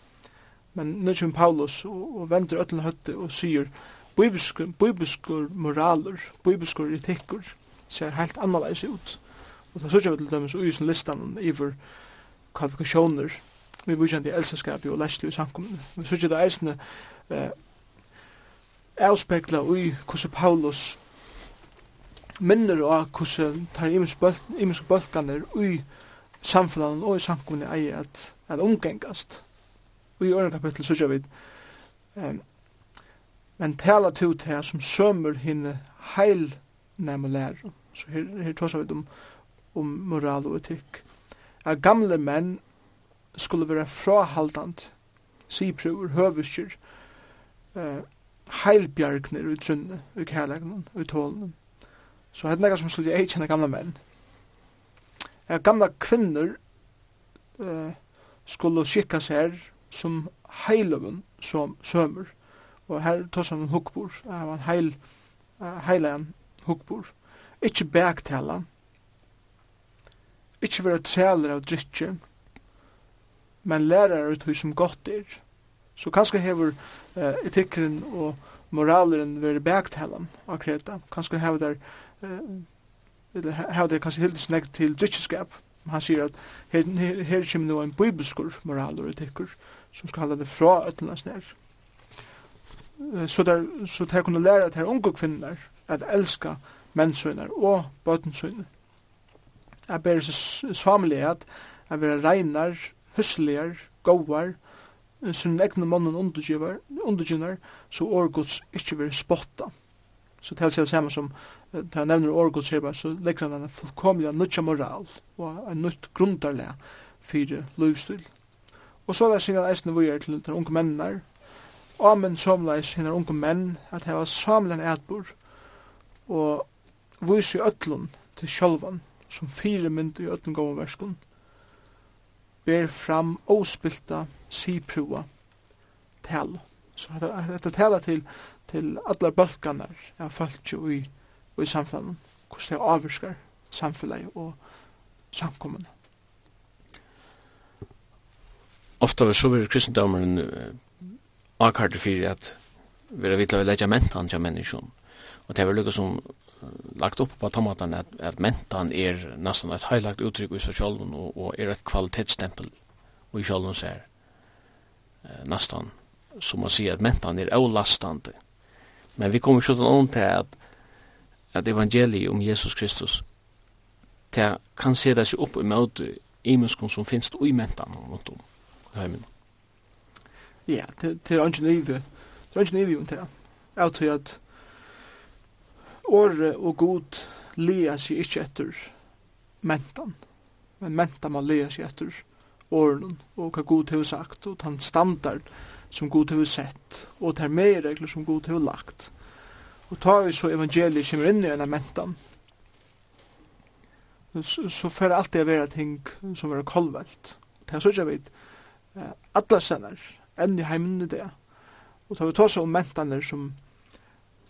[SPEAKER 2] Men nu kommer Paulus og, og venter ötlen høtte og sier bibelskur, bibelskur moraler, bibelskur etikkur ser helt annerledes ut. Og det sørger vi til dem så i sin listan iver kvalifikasjoner vi vujkjent i elsenskapet og lestu i samkommende. Vi sørger det eisne eh, avspekla ui hvordan Paulus minner og hvordan tar imenske bølganer ui samfunnet og i samkommende eier at, at omgengast. Og i åren kapittel sørger vi eh, men tala til som sømmer henne heil nærmere lærer. Så her, her tås vi om, om moral og etikk. At gamle menn skulle være frahaldant, siprøver, høvisker, eh, heilbjergner i trunne, i kærlegnen, i tålen. Så hette nekka som skulle jeg kjenne gamle menn. At gamle kvinner uh, skulle skikka seg som heiløven som sømmer og her tar som en hukbor, av en heil, heila en hukbor. Ikke baktala, ikke være træler av drittje, men lærer ut hur som godt er. Så kanskje hever uh, etikkeren og moraleren være bæktala av kreta. Kanskje hever der eh, hever der kanskje hildes nek til drittjeskap, Han sier at her, her, her kommer nå en bibelskur moral og etikker som skal holde det fra ötlandsnær. nær så der så der kunne læra til unge kvinner at elska mennsønner og bøtensønner. Jeg ber så samlighet, jeg ber regnar, husligar, gåvar, som egne mannen undergjøver, så årgods ikke vil spotta. Så til seg samme som, da jeg nevner årgods her, så legger han en fullkomlig nødja moral og en nødt grundarlega fyrir løyvstil. Og så der sier han eisne vujer til de unge mennene, Amen somleis hinnar unge menn at heva samlen ætbor og vise i ötlun til sjálvan som fire mynd i ötlun góðan verskun ber fram ospilta siprua tal. Så dette tala til, til allar bølganar ja, fölkju i, i samfunnet, hvordan det avvirskar samfunnet og samkommene.
[SPEAKER 1] Ofta var så vil kristendommeren akkurat fyrir at vi er vidtla å leggja mentan til menneskjon. Og det var lukka som lagt opp på tomatan at, at mentan er nesten et heilagt uttrykk i seg sjálfun og, og er et kvalitetsstempel og i sjálfun ser eh, nesten som å si at mentan er avlastande. Men vi kommer sjutton om til at, at evangeliet om Jesus Kristus det kan se det seg opp i møte i menneskene som finnes i mentan rundt om. Heimen
[SPEAKER 2] ja, det er ikke nøyve. Det er ikke nøyve om det. Jeg tror at året og god lea seg ikke etter mentan. Men mentan man lea seg etter åren og hva god har sagt og den standard som god har sett og det er mer regler som god har lagt. Og tar vi så evangeliet kommer inn i denne mentan så, så får det alltid være ting som er kolvelt. Det er så ikke vidt. Alla senere enn i heimen i det. Og tar vi tås om mentaner som,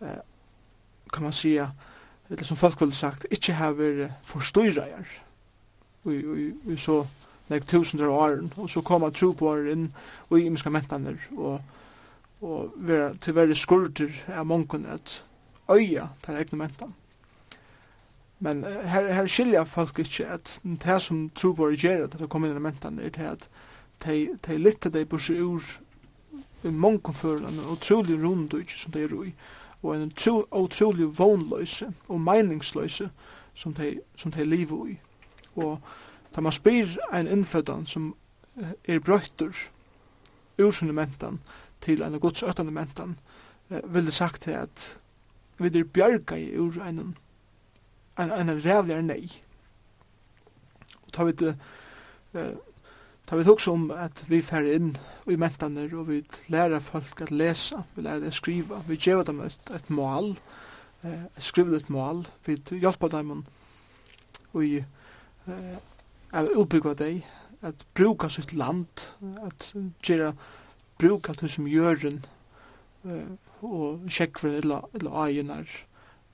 [SPEAKER 2] eh, kan man säga, eller som folk ville sagt, ikke hever forstyrreier Vi, vi, vi så nek tusender av åren, og så koma tro på åren inn og i imiska mentaner og, og vera til være skurter av mongen at øya tar egne mentan. Men her, her skilja folk ikke at det som tro på åren gjerra at det kom inn i mentan er til at de, de litte de seg ur i mongum føran, en og rundutje som de er ui, og en utrolig vonløse og meningsløse som de, som de lever ui. Og da man spyr ein innføddan som er brøyter ur mentan til en gods öttande mentan, eh, vil det sagt at vi er bjarga i ur en, en, en rævligare nei. Og ta vi det, eh, Ta vi hugsa om at vi fer inn i mentaner og vi lærer folk at lesa, vi lærer det å skriva, vi geva dem et, et mål, eh, skriva et mål, vi hjelpa dem og vi eh, at utbygga deg, at bruka sitt land, at gjera bruka til som gjøren eh, og sjekkver eller, eller ajenar,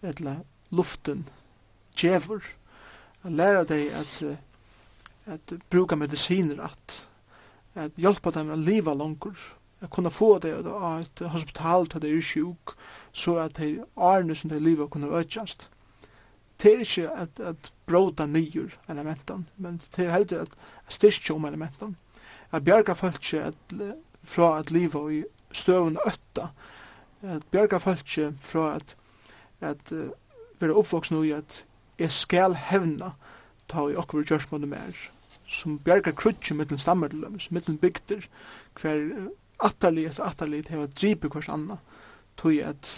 [SPEAKER 2] eller luften, djever, at læra deg at eh, at bruka medisiner at at hjelpa dem å leva langur at kunna få det av et hospital til det er sjuk så at de arne som de liva kunna økjast. Det er ikke at, at bråta nyer elementen men det er heldur at styrkja om elementen at bjerga folk at, fra at liva i støvun øtta at bjerga folk fra at at uh, vera oppvoksne i at jeg skal hevna ta i okkur gjørs mot mer, som bjerga krutsi mittlen stammer til dem, mittlen bygder, hver atterlig etter atterlig til å dripe hvers anna, tog at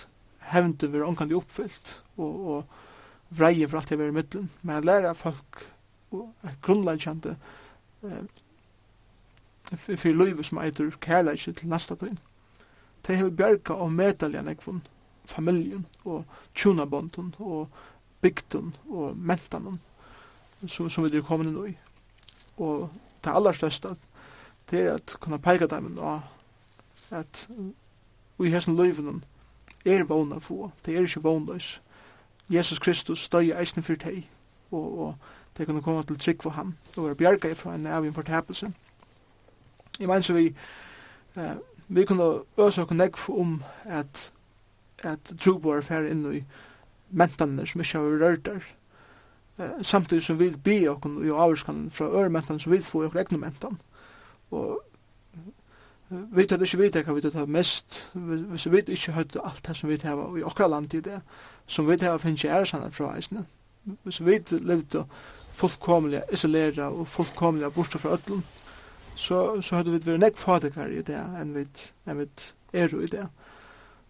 [SPEAKER 2] hevndu vi omkandi oppfyllt, og, og vreie for alt det var i mittlen, men jeg lærer folk grunnleggjande eh, fyrir luivu som eitur kærleikje til nasta tøyn. Det hefur bjerga og medalja nekvun, familjen og tjunabondun og bygdun og mentanun som, som vi er kommet inn i. Og det aller største, det er at kunne peika dem og at vi har hessen løyven er vågna få, det er ikke vågnløs. Jesus Kristus støy eisen for deg, og, og det kunne komme til trygg for ham, og være bjerga fra en av en fortapelse. Jeg mener så vi, eh, vi kunne øse og nekk om at, at tro på er ferdig inn i mentanene som ikke har rørt der, samtidig som vi vil be okken i avvarskan fra ørementan som vi vil få i okken egnu mentan. Og vi tar ikke vite hva vi tar mest, hvis vi ikke høyt alt det som vi tar i okra land i det, som vi tar finnes ikke æresanna fra eisne. Hvis vi levde fullkomlig isolera og fullkomlig borsta fra ötlun, så, så hadde vi vært nek fadikar i det enn vi, enn vi er i det.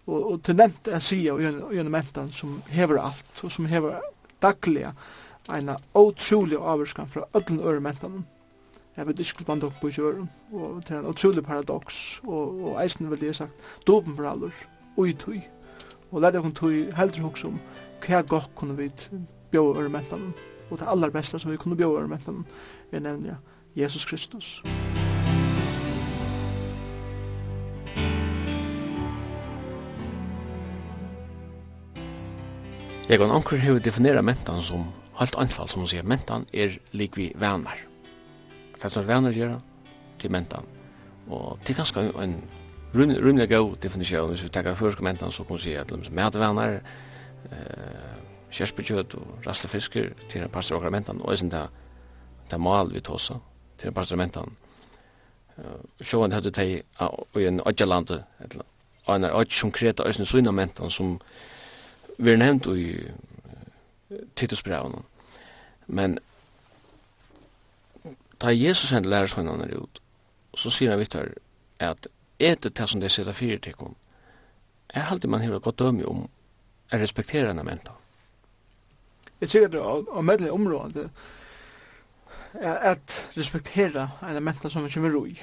[SPEAKER 2] Og, og til nevnt er sida og gjennom mentan som hever alt, og som hever dagliga en utrolig avvarskan fra ödlen ørementene. Jeg vet ikke hva dere på kjøren, og det er en utrolig paradoks, og, og eisen vil jeg sagt, dopenbraller, ui tui, og leid jeg kun tui heldre hos om hva gokk kunne vi bjøy ørementene, og det aller beste som vi kunne bjøy ørementene, er nevnja Jesus Kristus.
[SPEAKER 1] Jeg kan anker hva definera mentan som Alt anfall, som hun sier, mentan er lik vi venner. Det som venner gjør, til mentan. Og det er ganske en rymlig god definisjon. Hvis vi tenker først mentan, så kan hun si at de medvanar, eh, kjerspekjøt og rastefisker til en parster av mentan, og det er mal vi tåsa til en parster av mentan. Sjåan hadde teg i en ødjaland, og en ødj som kreta øyne søyna mentan som vi er nevnt i Titusbreven. Men da Jesus sendte lærersvennerne ut, så sier han vitt her at etter det som de sitter fire til kom, er alltid man hever godt dømme om å respektere henne menta.
[SPEAKER 2] Jeg tror at det er medelig område er at respektere en menta som vi kommer roi.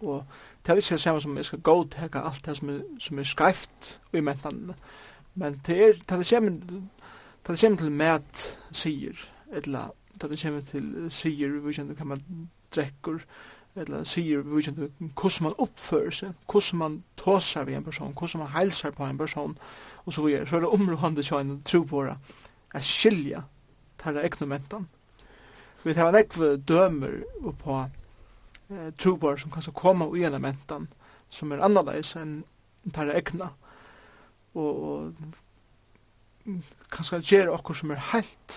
[SPEAKER 2] Og det er ikke det samme som jeg skal gå til alt det som er, som er skreift i mentan. Men det er det samme det kommer til mat sier eller da det kommer til sier vi kjenner hva man drekker, eller sier vi kjenner hvordan man oppfører seg, hvordan man tåser ved en person, hvordan man helser på en person, og så videre. Så er det områdende kjønn tro på det, er skilja tarra eknomentan. Vi tar en ekve dømer på eh, tro på som kan komme ui en mentan, som er annerledes enn tar det ekna, og, og kanskje gjøre okkur som er heilt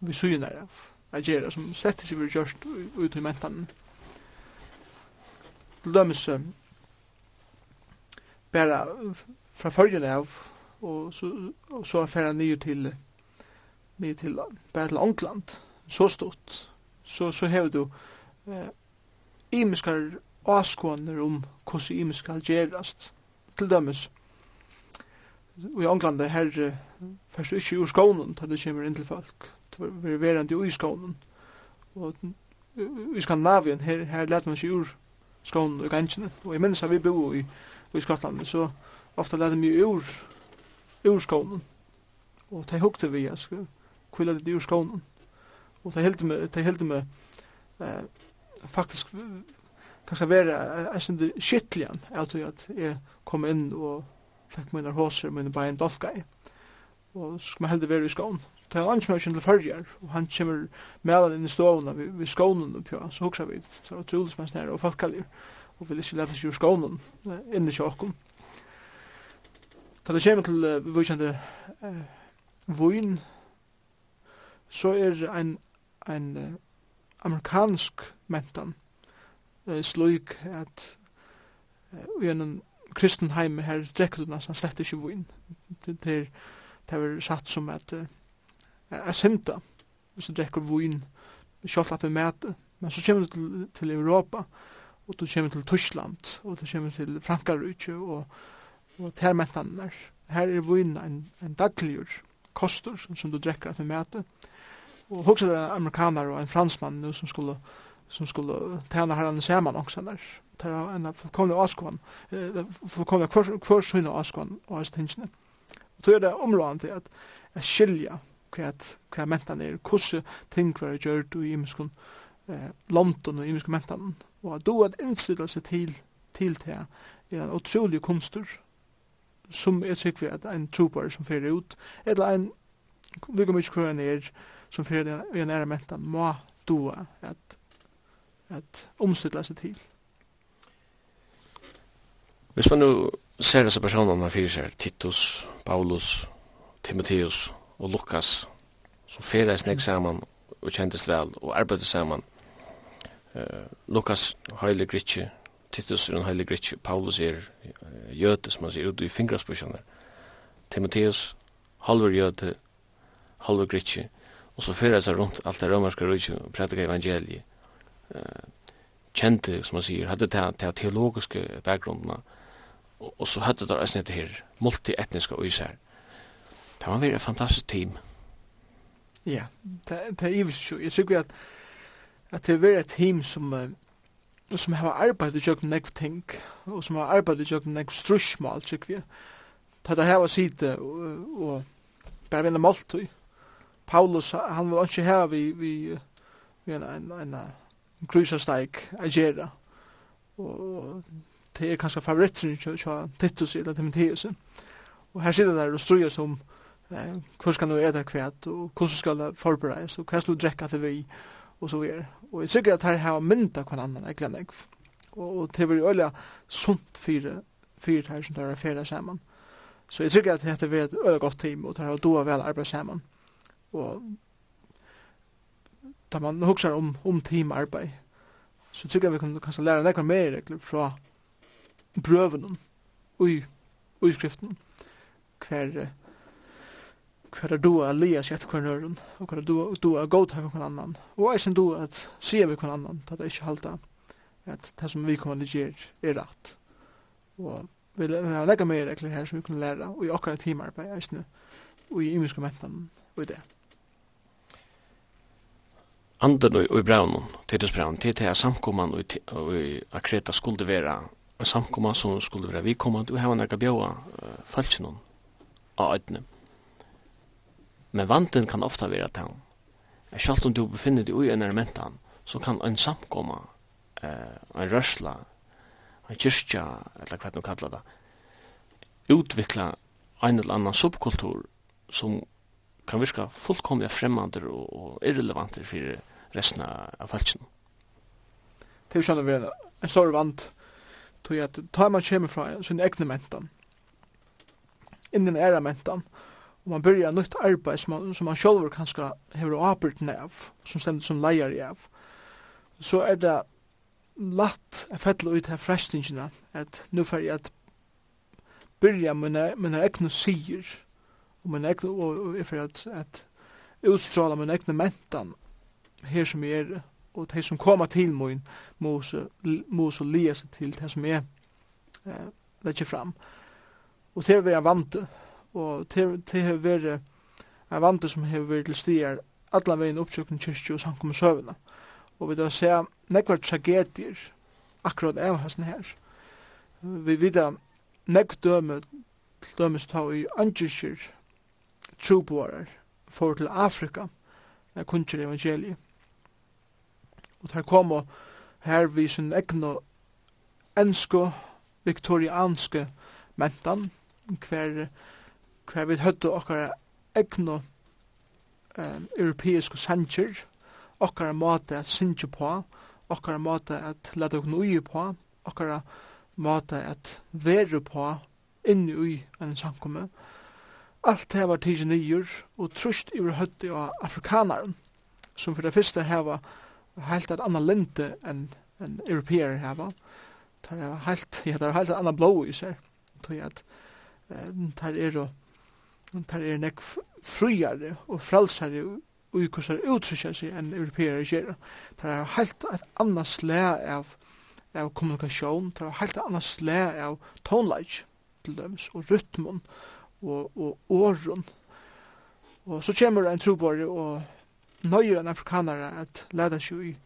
[SPEAKER 2] vi synar av at gjøre, som slett ikke vil gjørst ut i mentan. Til dømes bare fra følgen av, og så, og så affæra nye til, nye til, bare til Ångland, så stort, så, så hever du eh, imiskar avskåner om hvordan imiskar gjerast, til dømes. Og i Ångland, her, først ikke ur skånen, til det kommer inn til folk, verið verandi i skånen. Og i Skandinavien, her, her let man seg ur skånen og gansjene. Og jeg minns at vi bo i, i Skottland, så ofta let man ur, ur skånen. Og det hukte vi, jeg skal kvilla det ur skånen. Og det heldig med, det heldig med, eh, faktisk kanskje være en sånn skittlian, at jeg kom inn og fikk mine hoser, mine bein dolka i. Og så skal man heldig være i skånen det er ansmøkken til fyrjar, og han kommer medan inn i stovna vi, vi skånen oppi hans, så hugsa vi, det så er utrolig som han og folkalir, og vil ikke lete seg ur skånen inn i tjokken. Da det kommer til uh, vujkjande uh, vujn, så er ein, ein uh, amerikansk mentan uh, slik at uh, vi er en kristen heim her drekker du nesten slett ikke vujn. Det er, det er satt som at uh, er synda, hvis du drekker vun, kjolt at vi mæter. Men så kommer du til, til Europa, og du kommer til Tyskland, og du kommer til Frankarutje, og, og termentaner. Her er vun en, en dagligur kostur som, som du drekker at vi mæter. Og hugsa det amerikaner og en fransmann nu som skulle som skulle tjäna herran saman också där. Det var en fullkomlig avskån. Det fullkomlig kvar kvar sina avskån och avstängning. Och då är det området att skilja kvæt kvæ mentan er kussu ting kvar du i ímskun eh London og ímskun mentan. Og då at innstilla seg til til te er en utrolig kunstur som er vi at ein trooper som fer ut eller ein lukka mykje kvar er som fer i nære mentan må doa at at omstilla seg til.
[SPEAKER 1] Hvis man nu ser disse personene man fyrir seg, Titus, Paulus, Timotheus, og Lukas som ferdes nek saman og kjentist vel og arbeidde saman. Uh, Lukas heilig gritsi Titus er en heilig gritsi Paulus er uh, jøte som han sier ut i fingrasbusjoner. Timotheus, halver jøte, halver gritsi og så fyrir han rundt alt det romerska rujtje og prædika evangeliet. Uh, kjente, som han sier, hadde det, det teologiske bakgrunden, og, og så hadde det æsne det her multietniske øyser. Det var veldig fantastisk team.
[SPEAKER 2] Ja, det, det er ivis jo. Jeg sykker at, at det er virkelig et team som, som har arbeidet i jøkken nekv ting, og som har arbeidet i jøkken nekv strusmål, sykker vi. Det er her å si det, og, og bare vinner måltøy. Paulus, han var ikke her vi, vi, vi en, en, en, en krysasteik agera. Og det er kanskje favoritteren til Titus eller Timotheus. Og her sitter der og struer som, Hvor skal du eda kvæt, og hvordan skal det forberedes, og hva skal du drekka til vi, og så videre. Og jeg sikker at her har mynda hver annan jeg glemmer ikke. Og det var øyla sunt fire, fire her som tar affæra saman. Så jeg sikker at dette var et øyla godt team, og det har doa vel arbeid saman. Og da man huksar om, om teamarbeid, så tycker jag vi kan kanske lära några mer regler från bröven och i skriften kvar hver er du a lia sett hver nøren, og hver er du a godta hver annan, og eisen du at sier vi hver annan, at det er ikke halda at det som vi kommer til er rett. Og vi har legga mer regler her som vi kunne læra, og i okkar timarbeid, eisen, og i imiske mentan, og i det.
[SPEAKER 1] Anden og i braunen, tidsbraun, til til samkomman og i akreta skulle vera en samkomman som skulle vera vikommand og hava nekka bjóa falsinun av ödnum. Men vanten kan ofta vera tann. Er selv om du befinner deg en elementan, så kan en samkomma, eh, en rørsla, en kyrkja, eller hva du kallar det, utvikla en eller annan subkultur som kan virka fullkomliga fremmander og, og irrelevanter for resten av falskene.
[SPEAKER 2] Det er jo sånn at vi er en stor vant til at ta man kjemifra sin egne mentan, innen era mentan, og man byrjar nytt arbeid som man, som man sjálfur kanska hever åpert nev, som stendur som leier av, så er det latt a fella ut her frestingina, at nu fer jeg at byrja mine, mine egnu sier, og mine egnu, og jeg fer at, at utstråla mine egnu mentan, her som jeg er, og de som koma til min, må så lia seg til det som jeg eh, fram. Og til er vi er vant og til har vært en vante som har vært til stier alla vegin oppsøkning kyrkju og samkommu søvuna. Og vi da se nekvar tragedier akkurat av hessen her. Vi vita nekv døme til dømes ta i andjusir trubårar for til Afrika er kunnskjer evangeliet. Og der kom her vi sin egna ensko viktorianske mentan hver hver vi høttu okkara egnu um, europeiske sanger, okkara måte at synge på, okkara måte at leta okkur ui på, okkara måte at veru på inni ui enn sankumme. Alt det var tidsi nyer og trusht i høtti av afrikanaren, som for det første heva heilt et anna lente enn en europeer heva. Det er heilt, ja, det er heilt et anna blå i seg, tog at det er jo Der er nek friare og frelsare og i kursar utrykja seg enn europeere gjerra. Der er heilt et annars slag av, av kommunikasjon, der er heilt et annars slag av tonelage til dømes, og rytmon og, og åren. Og så kommer en trobore og nøyer en afrikanare at leda seg i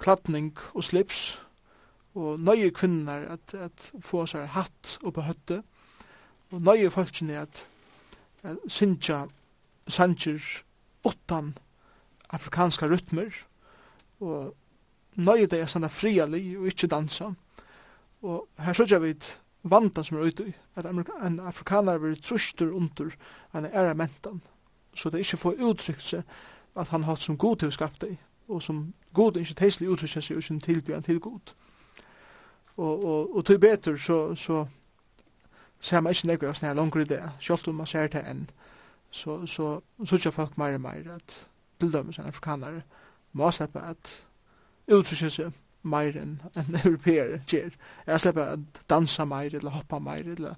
[SPEAKER 2] klatning og slips, og nøyer kvinner at, at få seg hatt og på høtte, og nøyer folkene at syntja sanger utan afrikanska rytmer og nøye deg standa friali og ikkje dansa. Og her sørger vi vanta som er ute at en afrikanar vil trustur under en æra mentan. Så det ikkje får uttrykt seg at han har som god til å skapte deg og som god ikkje teislig uttrykt seg og sin tilbyan til god og, og, og til betur så, så ser man ikke nekker sånn her langere i det. Selv om man ser det enn, så, så, så ikke folk mer og mer at til dømes enn afrikanere må slippe at utforske seg mer enn en europeer gjør. Jeg slipper at dansa mer, eller hoppa mer, eller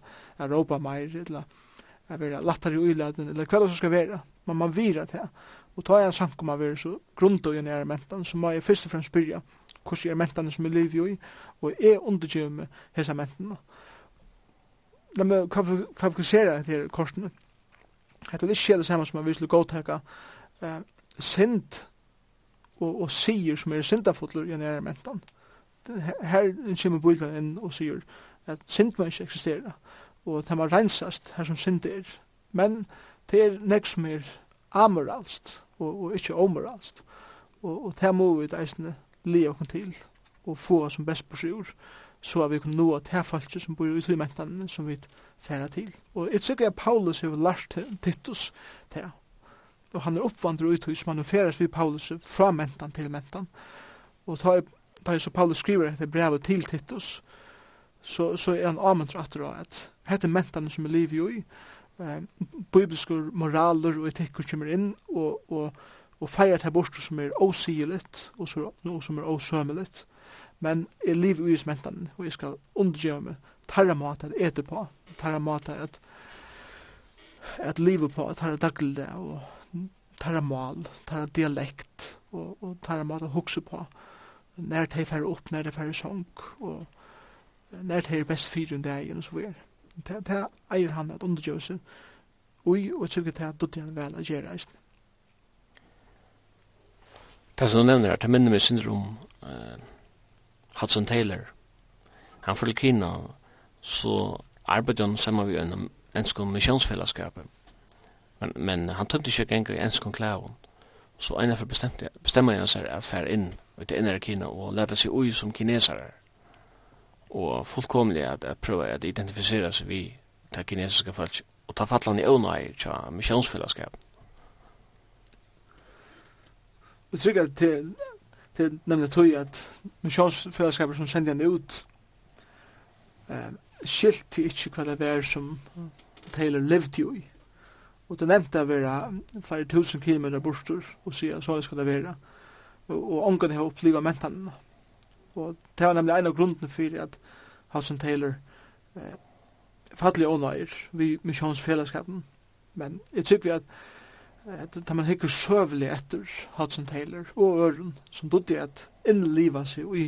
[SPEAKER 2] råpa mer, eller jeg vil lattare i uiladen, eller hva det som skal være. Men man virer til. Og tar jeg en sank samkomma vi så grunda i nere mentan, så må jeg først og fremst spyrja hvordan er mentan som jeg lever i, og jeg undergjør med hese mentan. Og la meg kvalificera til korsene. Det er ikke det samme som at vil godtaka eh, sint og, og sier som er sintafotler i nære mentan. Her kommer bøyden inn og sier at sint må ikke eksistere. og det må rensast her som sint er. Men det er nek som er amoralst og, og ikke omoralst og, og det må vi eisne li okkur til og få som best på sjur så at vi kunne nå at her folk som bor i tøymentene som vi færa til. Og jeg tykker at Paulus har lært Titus til. Og han er oppvandret ut som han færes ved Paulus fra mentan til mentan. Og da er så Paulus skriver etter brevet til Titus, så, så er han avmøntra at det hette mentan som er liv i, eh, bibelske moraler og etikker kommer inn, og, og, og feirer til bort som er åsigeligt, og, og som er åsømelig men jeg lever i smentan, og jeg skal undergjøre meg. Tarra mat at ete på, tarra mat at at livet på, tarra daglig og tarra mal, tarra dialekt, og, og tarra mat at hukse på, når det er færre opp, når det er færre sång, og når det er best fyrir enn det er, og så videre. Det, det eier han at undergjøre seg, og og tykker det at dutt igjen vel å gjøre eisen.
[SPEAKER 1] Det som du nevner her, det minner meg syndrom, uh, Hudson Taylor. Han fyrir Kina, så arbeidde han sammen med en enskon missionsfellesskapet. Men, men han tømte ikke engang i enskon klæven. Så en av bestemmer han seg at fære inn ut i innere Kina og leta seg ui som kinesere. Og fullkomlig at, at prøve at identifisere seg vi til kinesiske folk og ta fattlan i øvnøy til missionsfellesskapet.
[SPEAKER 2] Jeg tror at til Det er nemlig tog at misjonsfellesskaper som sender henne ut eh, skilt til ikke hva det er som Taylor levde jo i. Og det nevnte å være flere tusen kilometer borster og sier at så skal det være. Og, og ångan har opplivet mentene. Og det var nemlig en av grunden for at Hudson Taylor eh, fattelig ånøyer vi misjonsfellesskapen. Men jeg tykker vi at da man hikker søvelig etter Hudson Taylor og Øren, som dodde at innliva seg i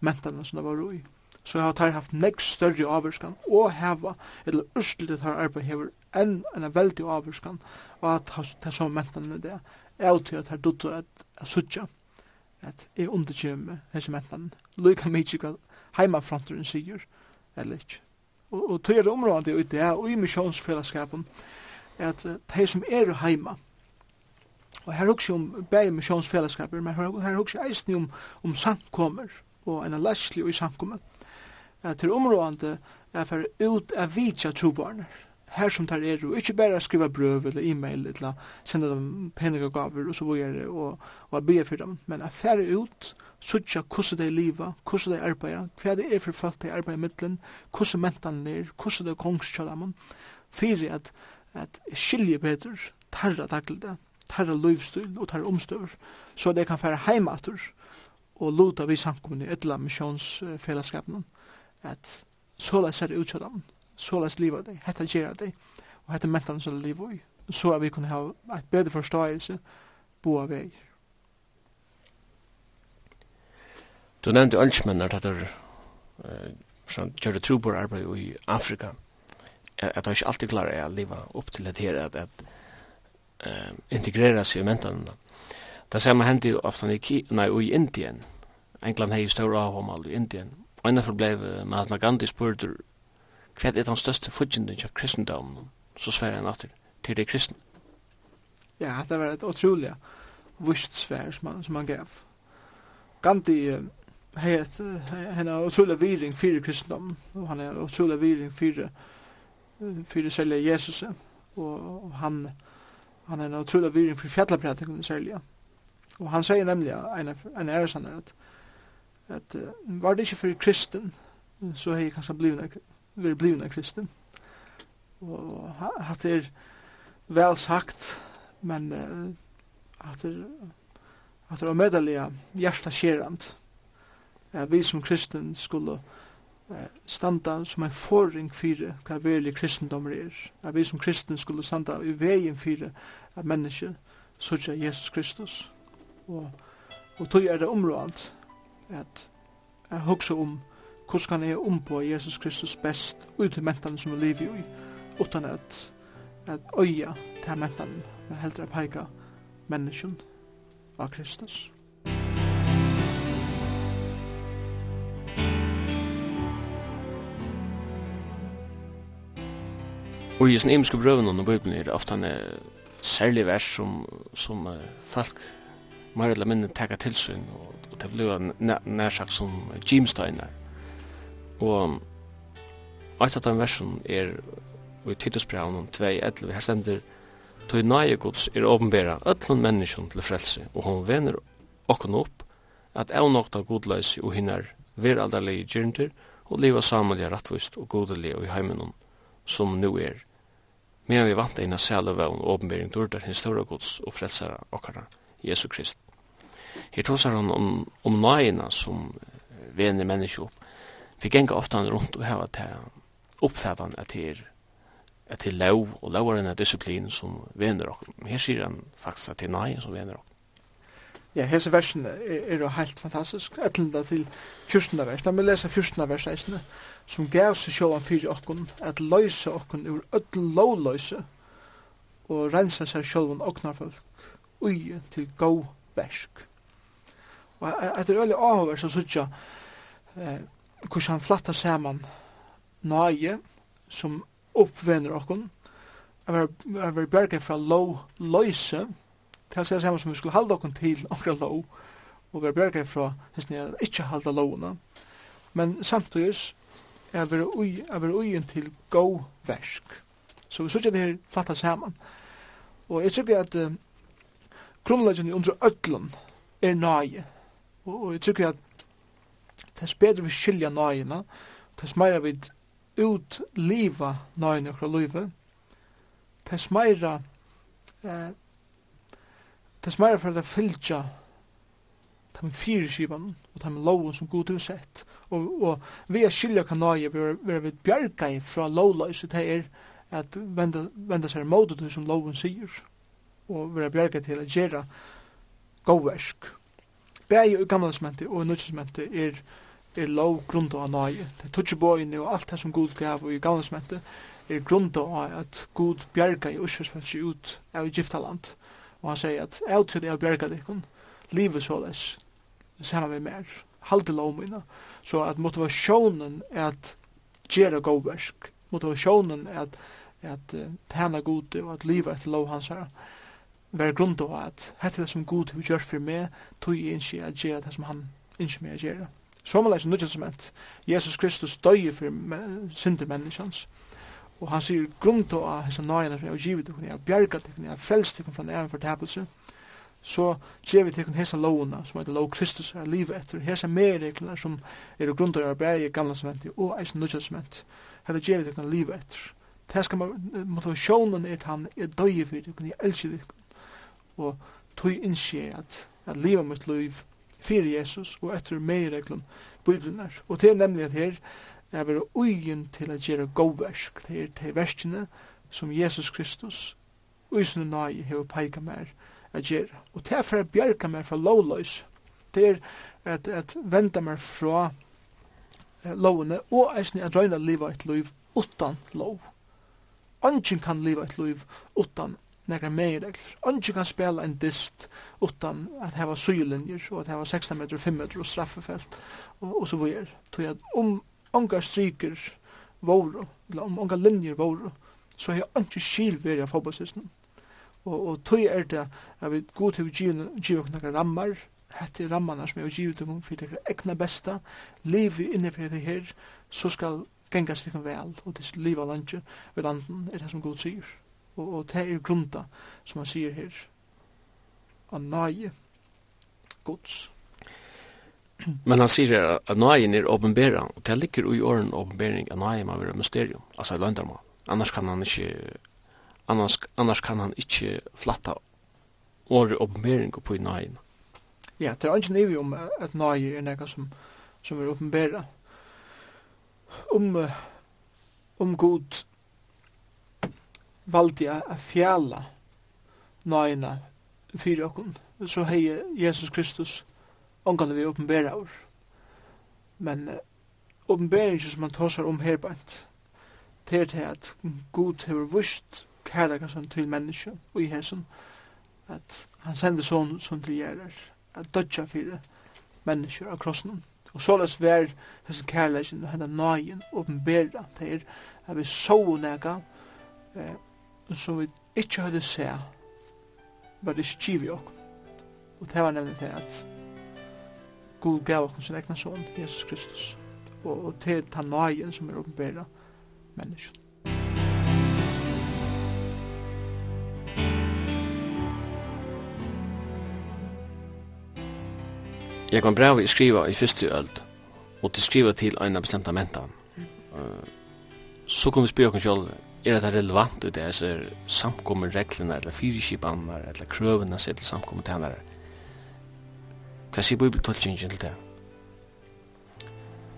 [SPEAKER 2] mentene som det var i. Så har tar haft nek større avvurskan og heva, eller østelig tar arbeid hever enn en veldig avvurskan og at det er som mentene det er til at her dutt at suttja at jeg underkjøm hese mentene. lukka mykje hva heimafronteren sier, eller ikke. Og, og tog er det området i det, og i misjonsfellesskapen, at de som er heima, Og her hugsi om bæg missionsfellesskaper, men her hugsi eisen om, om samkommer og en lesli i samkommer. Uh, til områdande er for ut av vitja trobarner, her som tar er, og ikke bare skriva brøv eller e-mail eller senda dem penninga gaver og så vore og, og be for dem, men er færre ut, suttja hvordan de liva, hvordan de arbeida, hva det er for folk de arbeida i middelen, hvordan mentan er, hvordan de kongskjalaman, fyrir at, at skilje betur, tarra takle tarra løyvstyl og tarra omstøver, så det kan fære heimater og luta vi samkomne etla missionsfellesskapen at såleis er det utkjødam, såleis liva deg, hetta gjerra deg, og hetta mentan som liva i, så at vi kunne ha et bedre forståelse bo av vei
[SPEAKER 1] Du nevnte ønskmennar at er som gjør det trobor arbeid i Afrika, at det er ikke alltid klarer å liva opp til det her, at, at eh, integrera sig i mentan. Det samma hände ju ofta i, Ki nej, i Indien. England har ju stora i Indien. Og innanfor förblev Mahatma Gandhi spurt hva er den største fudgenden til kristendomen Så svär han alltid til det kristne.
[SPEAKER 2] Ja, det var et utrolig vust svær som han, som han gav. Gandhi het, han er utrolig viring fyrir kristendommen, og han er utrolig viring fyrir, fyrir selja Jesus, og han han er en utrolig viring for fjallaprætikene særlig. Og han sier nemlig, en, en æresanner, at, at uh, var det ikke for kristen, så har jeg kanskje blivit vært blivende kristen. Og at det er vel sagt, men uh, at det at det var medelige hjertet skjerant. at vi som kristen skulle uh, standa som en forring fyrir hva verlig kristendommer er. At vi som kristen skulle standa i veien fyrir at menneske sutja Jesus Kristus. Og, og tog er det området at jeg hugsa om hvordan kan jeg ombå Jesus Kristus best ut til mentan som vi lever i, utan at, at øya til mentan, men heldre peika menneskjen av Kristus.
[SPEAKER 1] Og i sin imiske brøven under Bibelen er ofte en særlig vers som, som uh, folk mer eller mindre tager til sin, og, og det blir nærsagt som Jimsteiner. Og et av den versen er i Titusbrevn 2.11, her stender Tøy nøye gods er åpenbæra ötlun menneskjon til frelse, og hon vener okkon opp at eunokta godløysi og hinnar veraldarlige gyrndir og liva samanlige rattvist og godelig og i heimenon som nu er. Men vi vant eina sæle vevn og åpenbering dårdar hins større gods og frelsara okkara, Jesu Krist. Her tåsar han om, om nøyina som venir menneskje opp. Vi genga ofta han rundt og heva til oppfædan at her at til lov og lovaren er disiplin som venir okkara. Her sier han faktisk at til nøyina som venir okkara.
[SPEAKER 2] Ja, hese versen er, er helt fantastisk. Etlenda til 14. versen. La meg lese 14. versen som gav seg sjåan fyrir okkun at løysa okkun ur öll lovløyse og rensa seg sjåan oknarfolk ui til gau versk. Og etter øyla avhver så sutja eh, hvordan han flatta saman nage som oppvenner okkun er vi bjerga fra lov løyse til å seg saman som vi skulle halda okkun til okra lov og vi er bjerga fra hans nere ikkje halda lovna men samtidig er vera ui, er vera ui til go versk. Så vi sykja det her flatta saman. Og jeg tykker at um, grunnleggen under ötlun er nøye. Og, og jeg tykker at tess bedre vi skilja nagina, tess meira vi utliva nagina okra luive, tess meira eh, tess meira for at fylgja ta med fire fyrskipan og ta med loven som god sett. Og, og vi er skilja kan nøye vi er vi bjerga i fra lovløys det er at venda, venda seg mot det som loven sier og vi er bjerga til å gjera gåversk. Begge i gamle sementi og nødvendig sementi er, er lov grunda av nøye. Det er tutsi bøyne og alt det som god gav og i gamle sementi er grunda av at god bjerga i ursvarsfelsi ut av Egyptaland. Og han sier at av til det er bjerga dikken, livet såles, saman við mer, halde lov mina. Så at motivasjonen at gjera gåversk, motivasjonen at, at uh, tæna gode og at liva etter lov hans herra, være grunn av at hette det som god vi gjør for meg, tog jeg ikke at gjøre det som han ikke meg gjøre. Som er nødvendig som et, Jesus Kristus døy for synder menneskjans. Og han sier grunn av hans nøyene, for jeg har givet dere, jeg har bjerget dere, jeg har frelst dere fra næren fortapelse så gjør vi til hesa lovuna, som heter lov Kristus, er livet etter, hesa medregler som er grunder av bæg i gamla sementi og eisen nødja sementi. Hetta gjør vi til livet etter. Det skal man, motivasjonen er til han, jeg døy for det, jeg elsker det, og tog innskje at, at livet mitt liv fyrir Jesus og etter medreglen Bibelen er. Og det er nemlig at her er vi ugen til at gjøre gåversk, det er til verskene som Jesus Kristus, usen og nøye hever peika mer, at gjøre. Og det er for å bjerke meg fra lovløs. Det er at, at vende meg fra eh, lovene og eisen at røyne livet et liv utan lov. Ongen kan livet et liv utan nekra meiregler. Ongen kan spela en dist utan at heva sylinjer og at heva 16 meter, 5 meter og straffefelt og, og så videre. Tog at om onga stryker våre, eller om onga linjer våre, så har jeg ikke skil ved jeg fotballsystemet og, og tøy er det at vi god til å gi okkur rammar, hette rammarna som jeg vil til for det egna besta, liv inne for det her, så skal genga slik vel, og det liv av landet, ved landen er det som god sier. Og, og det er grunta som han sier her, av nøye gods.
[SPEAKER 1] Men han sier her at nøyen er åpenbæra, og det ligger i åren åpenbæring av nøyen må være mysterium, altså løndarmann. Annars kan han ikke annars, annars kan han ikkje flatta åre oppenbering på i nøyen.
[SPEAKER 2] Ja, det er ikke nøye om at nøye er noe som, som er oppenbera. Om, om god valdi a å fjæle fyrir okkun, så hei Jesus Kristus omgående vi oppenbera ur. Men oppenbering som han tåsar seg om herbant, det er til at Gud har vist kærleikasen til menneske og i hesen at han sender sån som til gjerrar, at dødja fyrir mennesker av krossen og såles vær hesen kærleikin og henda nøyen åpenbera til er at vi så nega eh, som vi ikkje høyde se var det skivi ok og det var nevnt det at God gav okkur sin egna son, Jesus Kristus. Og, og til ta nøyen som er åpenbæra menneskene.
[SPEAKER 1] Jeg kan brev i skriva i fyrste øld, og til skriva til eina bestemta menta. Uh, så kan vi spyr okkur sjálf, er det relevant ut det, altså er samkommer reglene, eller fyrirskipanar, eller krøvene seg til samkommer tænare. Hva sier bibeltolkingen til det?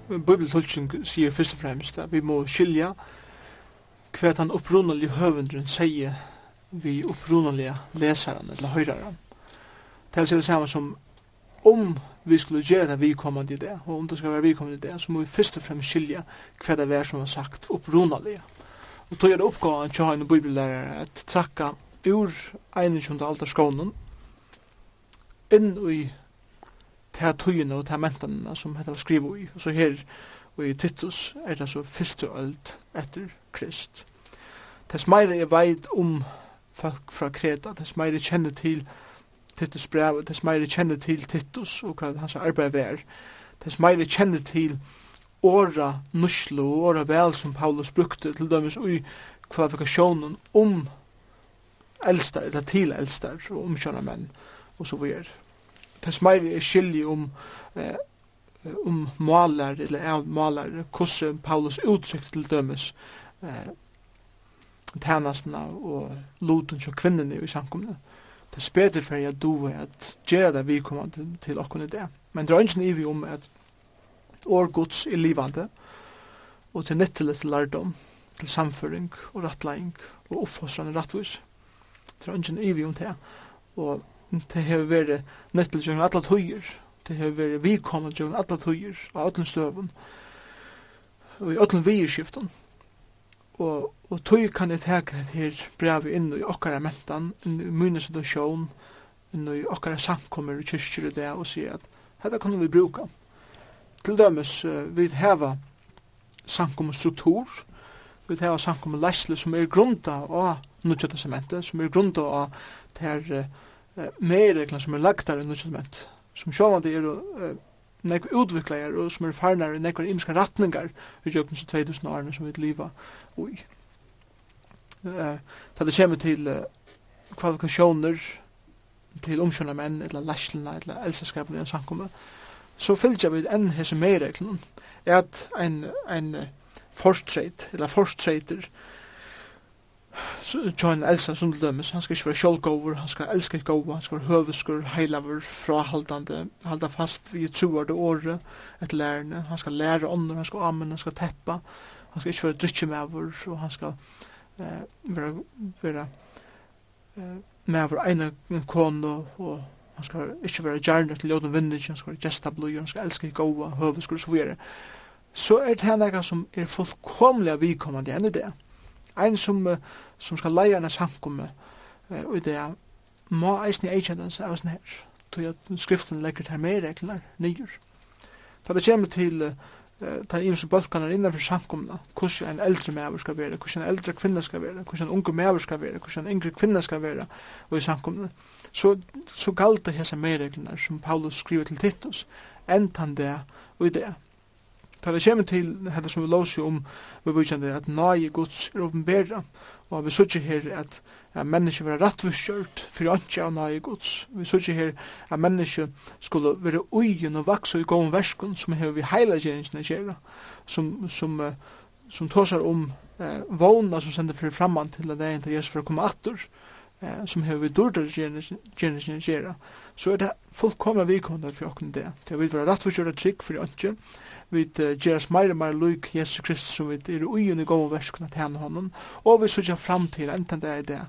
[SPEAKER 2] Bibeltolkingen sier først og fremst at vi må skilja hva den opprunnelige høvendren sier vi opprunnelige leseren, eller høyreren. Det er det samme som om vi skulle gjøre det vidkommende i det, og om det skal være vidkommende i det, så må vi først og fremst skilje hva det er som er sagt opprunalige. Og tog er det oppgaven til å ha en bibellærer at trakka ur 21. alder skånen inn i ta tøyene og ta mentene som hette skriver i. Og så her og i Titus er det så første øld etter Krist. Tess meire jeg veit om folk fra Kreta, tess meire kjenner til Kreta, Titus brev, tess meir kjenner til Titus og hva hans arbeid er, tess meir kjenner til åra nuslo og åra vel som Paulus brukte til dømes ui kvalifikasjonen om eldstar, eller til eldstar og omkjønna menn og så videre. Tess meir er skilje om eh, om malar eller av malar hvordan Paulus uttrykt til dømes eh, tænastna og loten som kvinnene i samkomne. Eh, det er speter for jeg doer at gjør det vi kommer til, til åkken i det. Men det er ikke nivå om at år gods er livande og til nyttelig til lærdom, til samføring og rettlegging og oppfostrande rettvis. Det er ikke nivå om det. Og det har vært nyttelig til alle tøyer. Det har vært vi kommer til alle tøyer av alle støven og i alle vierskiften og, og tøy kan eg taka et her brev inn i okkara mentan, inn i mine situasjon, inn i okkara samkommer i kyrkjur og det, og sier at dette kan vi bruka. Til dømes, uh, vi heva við vi heva samkommerleisle som er grunda av Nudja testamentet, som er grunda av det her uh, mer som er lagtar i Nudja testamentet, som sjåvande er uh, nekva utviklegar og som er farnar i nekva imiska ratningar i jöknus så 2000 årene som vi liva ui. Uh, Ta det kommer til uh, kvalifikationer til omkjønna menn, eller læslina, eller elsaskapene i en samkomme, så fylgja vi enn hese meireglun, er at ein, ein forstreit, eller forstreiter, John Elsa som dømes, han skal ikke være sjålgåver, han skal elske gåva, han skal være høveskur, heilaver, frahaldande, halda fast vi troar det året, etter lærerne, han skal lære ånder, han skal amen, han skal teppa, han skal ikke være drykkjemæver, og han skal eh, være, være eh, mæver ene kone, og han skal ikke være gjerne til jorden vinnig, han skal være gestabløy, han skal elske gåva, høveskur, så videre. Så er det henne som er fullkomlig vikommande enn i det. Ein som, som skal leie en samkomme og det er må eisen i eikjennens av sånn her tog at skriften legger til mer regler nyer. Da det kommer til uh, tar imens bølkanar innanfor samkomna, hvordan en eldre mever skal være, hvordan en eldre kvinna skal være, hvordan en unge mever skal være, hvordan en yngre kvinna skal være, og i samkomna, så, så galt det hese mer regler som Paulus skriver til Titus, entan det og i det, Da det kommer til dette som vi låser om, vi vidkjende at nage gods er åpenbæra, og vi sier her at, at mennesker vil være rettvuskjørt for ikke av nage gods. Vi sier her at mennesker skulle være ugen og vakse i gåen versken som vi vi heilagjeringsene gjerne, som, som, uh, som tåsar om uh, vågna som sender fyrir framman til at det er Jesus for å komme atter, eh, som hever dårdare gjerninger gjerra, så er det fullkomna vikomna for okken det. Det vil være rett for kjøra trygg for ønske, vi gjeras meir og mer luik Jesus Kristus som vi er uion i gode verskuna til henne honom, og vi sørger fram til enten det er det,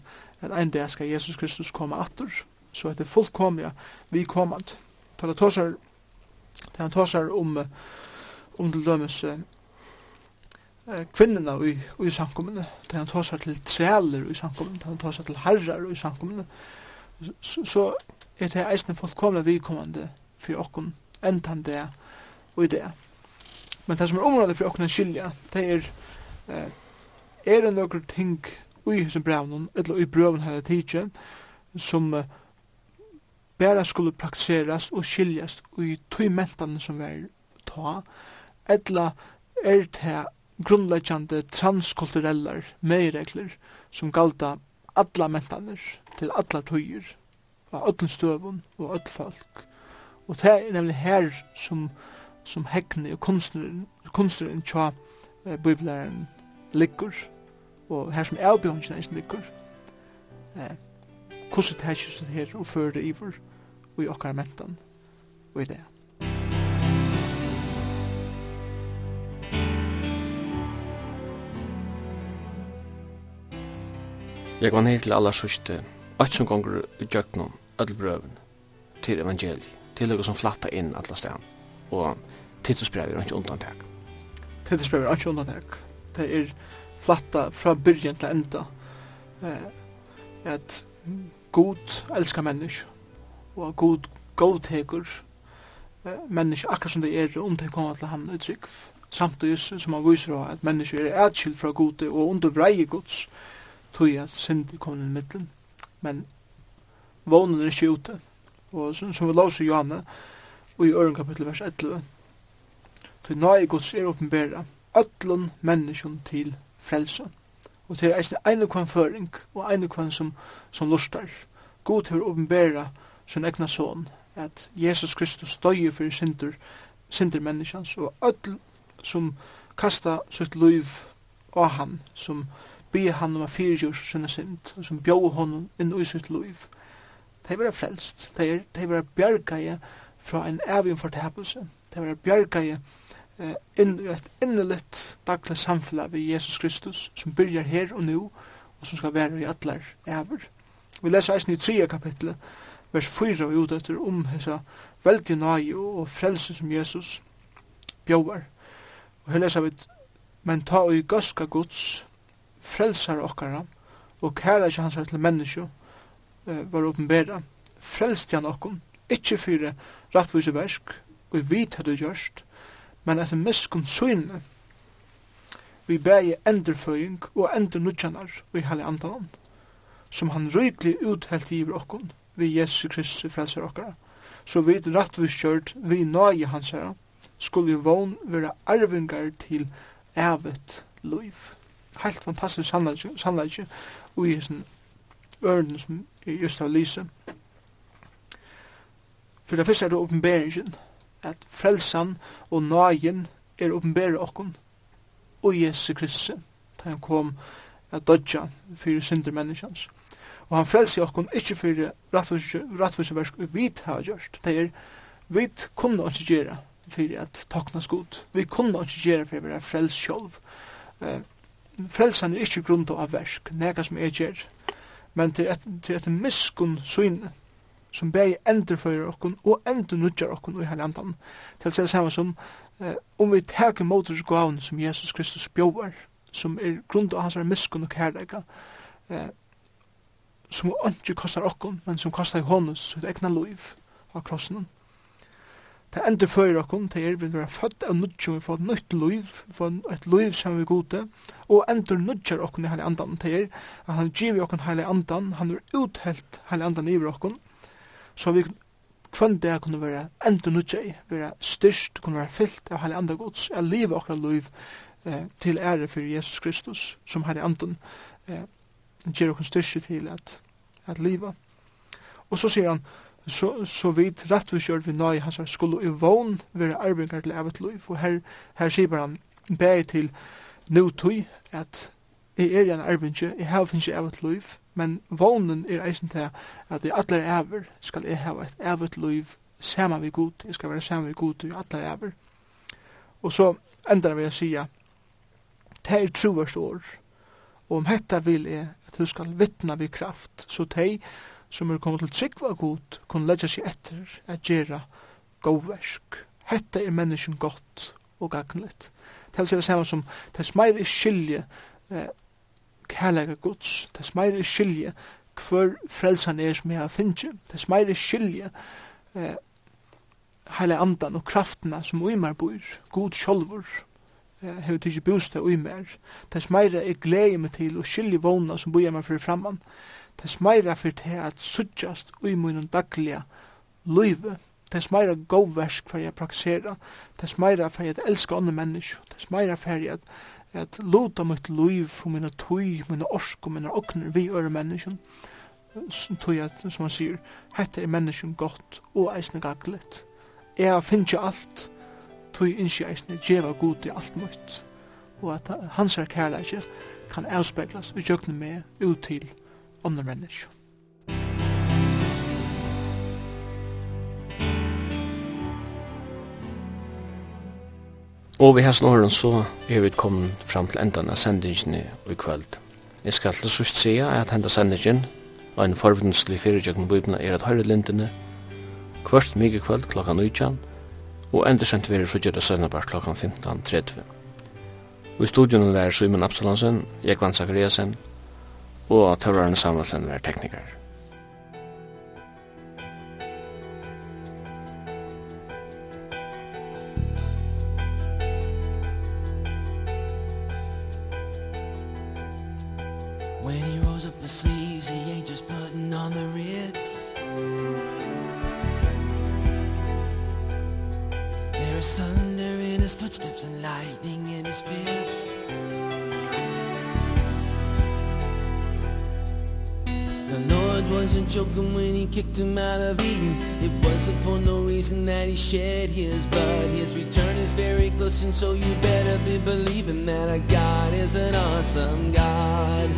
[SPEAKER 2] at en dag skal Jesus Kristus komme atter, så er det fullkomna vikommand. Tala tåsar, det han tåsar om, om til dømes, kvinnorna i, i samkommande, där han tar till träler i samkommande, där han tar till herrar i samkommande, så, så er det eisne fullkomna vidkommande for okkon, entan det og i det. Men det som er området for okkon skilja, det er eh, er det nokre ting ui hos brevnen, eller ui brevnen her tidsje, som eh, bare skulle praktiserast og skiljast ui tøymentan som er ta, eller er det grunnleggjande transkulturellar meiregler som galda alla mentaner til alla tøyer av öllum støvun og öll folk. Og det er nemlig her som, som hegni og kunstneren, kunstneren tja eh, biblaren liggur og her som avbjørnsen eisen liggur. Eh, hvordan det her og fyrir det ivor og i okkar mentan og i det.
[SPEAKER 1] Jeg var ned til aller sørste, alt som gonger i djøknum, alle brøven, til evangeliet, til noe som flatta inn alle stedene, og tidsbrev er ikke
[SPEAKER 2] undantak. Tidsbrev er ikke undantak. Det er flatta fra byrjen til enda, eh, at god elskar mennesk, og god godtekur eh, mennesk akkur som det er, om det kommer til han utrykv, samtidig som han viser at mennesker er atskilt fra gode og under vrei gods, tog at synd i komin middelen, men vånen er ikke ute. Og som, som vi låser Johanne, og i øren kapittel vers 11, tog nøye gods er åpenbæra, ötlun menneskjon til frelse. Og til eisne ene kvann føring, og ene kvann som, som lustar. God til å åpenbæra sin egna son, at Jesus Kristus døye for synder, synder menneskjans, og öll som kasta sitt liv av han, som be han om a fyrirgjurs og sinna sind, og som bjóð honom inn i sitt liv. De vera frelst, de, de vera bjargaje fra en evig fortapelse, de vera bjargaje eh, inn i et innelitt daglig samfunn ved Jesus Kristus, som byrjar her og nu, og som skal være i atler ever. Vi leser eisen i 3. kapitlet, vers 4 og utetter om hessa veldig nage og frelse som Jesus bjóvar. Og her leser vi, men ta og i gøska gods, frelsar okkara og kæra ikkje hans til menneskje uh, var åpenbæra frelst jan okkom ikkje fyre rattvise versk og vi hadde gjørst men etter miskun søgne vi bæg endurføying og endur nudjanar vi halli andanon som han røykli uthelt i okkom vi Jesu Kristus frelsar okkara. Så vi rattvise kjørt vi nøye hans herra skulle jo vogn være arvingar til evet liv helt fantastisk sannleik og i sin ørnen som er just av lyse. For det første er det åpenberingen, at frelsan og nagen er åpenberet okkon og Jesu Kristi, da han kom at dodja fyrir synder menneskjans. Og han frelsi okkon ikkje fyrir rattviseversk vi har gjørst. Det er, vi kunne ikkje gjera fyrir at takna skot. Vi kunne ikkje gjera fyrir at frels sjolv. eh, frelsan er ikkje grunda av versk, nega som er gjer, men til et, til et miskun syne, som bæg endurfører okkun og endur nudjar okkun i heilandan, til det samme som eh, om vi teker motors gavn som Jesus Kristus bjóvar, som er grunda av hans miskun og kærleika, eh, som ikke kostar okkun, men som kostar i honus, sitt egna liv av krossen. Det endur fyrir okkur, det er vi vera født av nudjum, vi får nytt liv, vi får et liv som vi gode, og endur nudjar okkur i heilig andan, det er at han giver okkur heilig andan, han er uthelt heilig andan iver okkur, så vi kvann det kunne være endur nudgjar i, være styrst, kunne være fyllt av heilig andan gods, er liv okkur liv eh, til ære for Jesus Kristus, som heilig andan eh, gir okkur styrst til at, at liva. Og så sier han, så, så vidt rettforskjørt vi nøy hans her skulle i vogn være arvingar til evet liv. Og her, her sier han bæg til nu tøy at jeg er en arvingar, jeg har finnes evet liv, men vognen er eisen til at i atler ever skal jeg ha et evet liv saman vi god, jeg skal være saman vi god i atler ever. Og så endar vi å sige, det er troverst år, og om hetta vil jeg at du skal vittna vi kraft, så det som er kommet til trygg av god, kunne leggja seg etter at gjera gåversk. Hetta er menneskjen godt og gagnlet. Det er det samme som det meir er skilje eh, kærlega gods, det meir skilje hver frelsan er som jeg har finnst, det meir er skilje eh, heile andan og kraftena som uimar bor, god sjolvor, hefur tikki bústa og mer. Tess meira er glei meg til og skilje vona som búja meg fyrir framman tess meira fyrir til at suttjast ui munum dagliga løyve, tess meira góversk fyrir at praksera, tess meira fyrir at elska andre mennesk, tess meira fyrir at at lota mitt liv for mina tøy, mina orsk og mina okner vi øre menneskjum, tøy at, som han sier, hette er menneskjum godt og eisne gaglet. Jeg finnes jo alt, tøy innskje eisne djeva god i alt møtt, og at hans er kærleikje kan avspeglas og jøkne med ut til andre mennesker.
[SPEAKER 1] Og vi har snåren så er vi kommet fram til enden av sendingen i kveld. Jeg skal til sørst si at hendet sendingen og en forvindelig fyrirjøkken bøybna er at høyre lindene kvart mye kveld klokka 19 og endersendt vi er fruggjøret sønnabar klokka 15.30. Og i studion er Simon Absalonsen, Jekvann Zachariasen, og at Tørvaren Samuelsen var tekniker.
[SPEAKER 3] When he rolls up his sleeves, he ain't just putting on the Ritz. There is thunder in his footsteps and lightning in his fist. wasn't joking when he kicked him out of Eden. It wasn't for no reason that he shed his blood. His return is very close and so you better be believing That our God is an awesome God.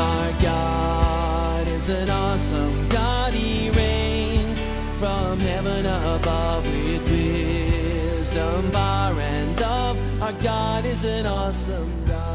[SPEAKER 3] Our God is an awesome God. He reigns from heaven above with wisdom, power and love. Our God is an awesome God.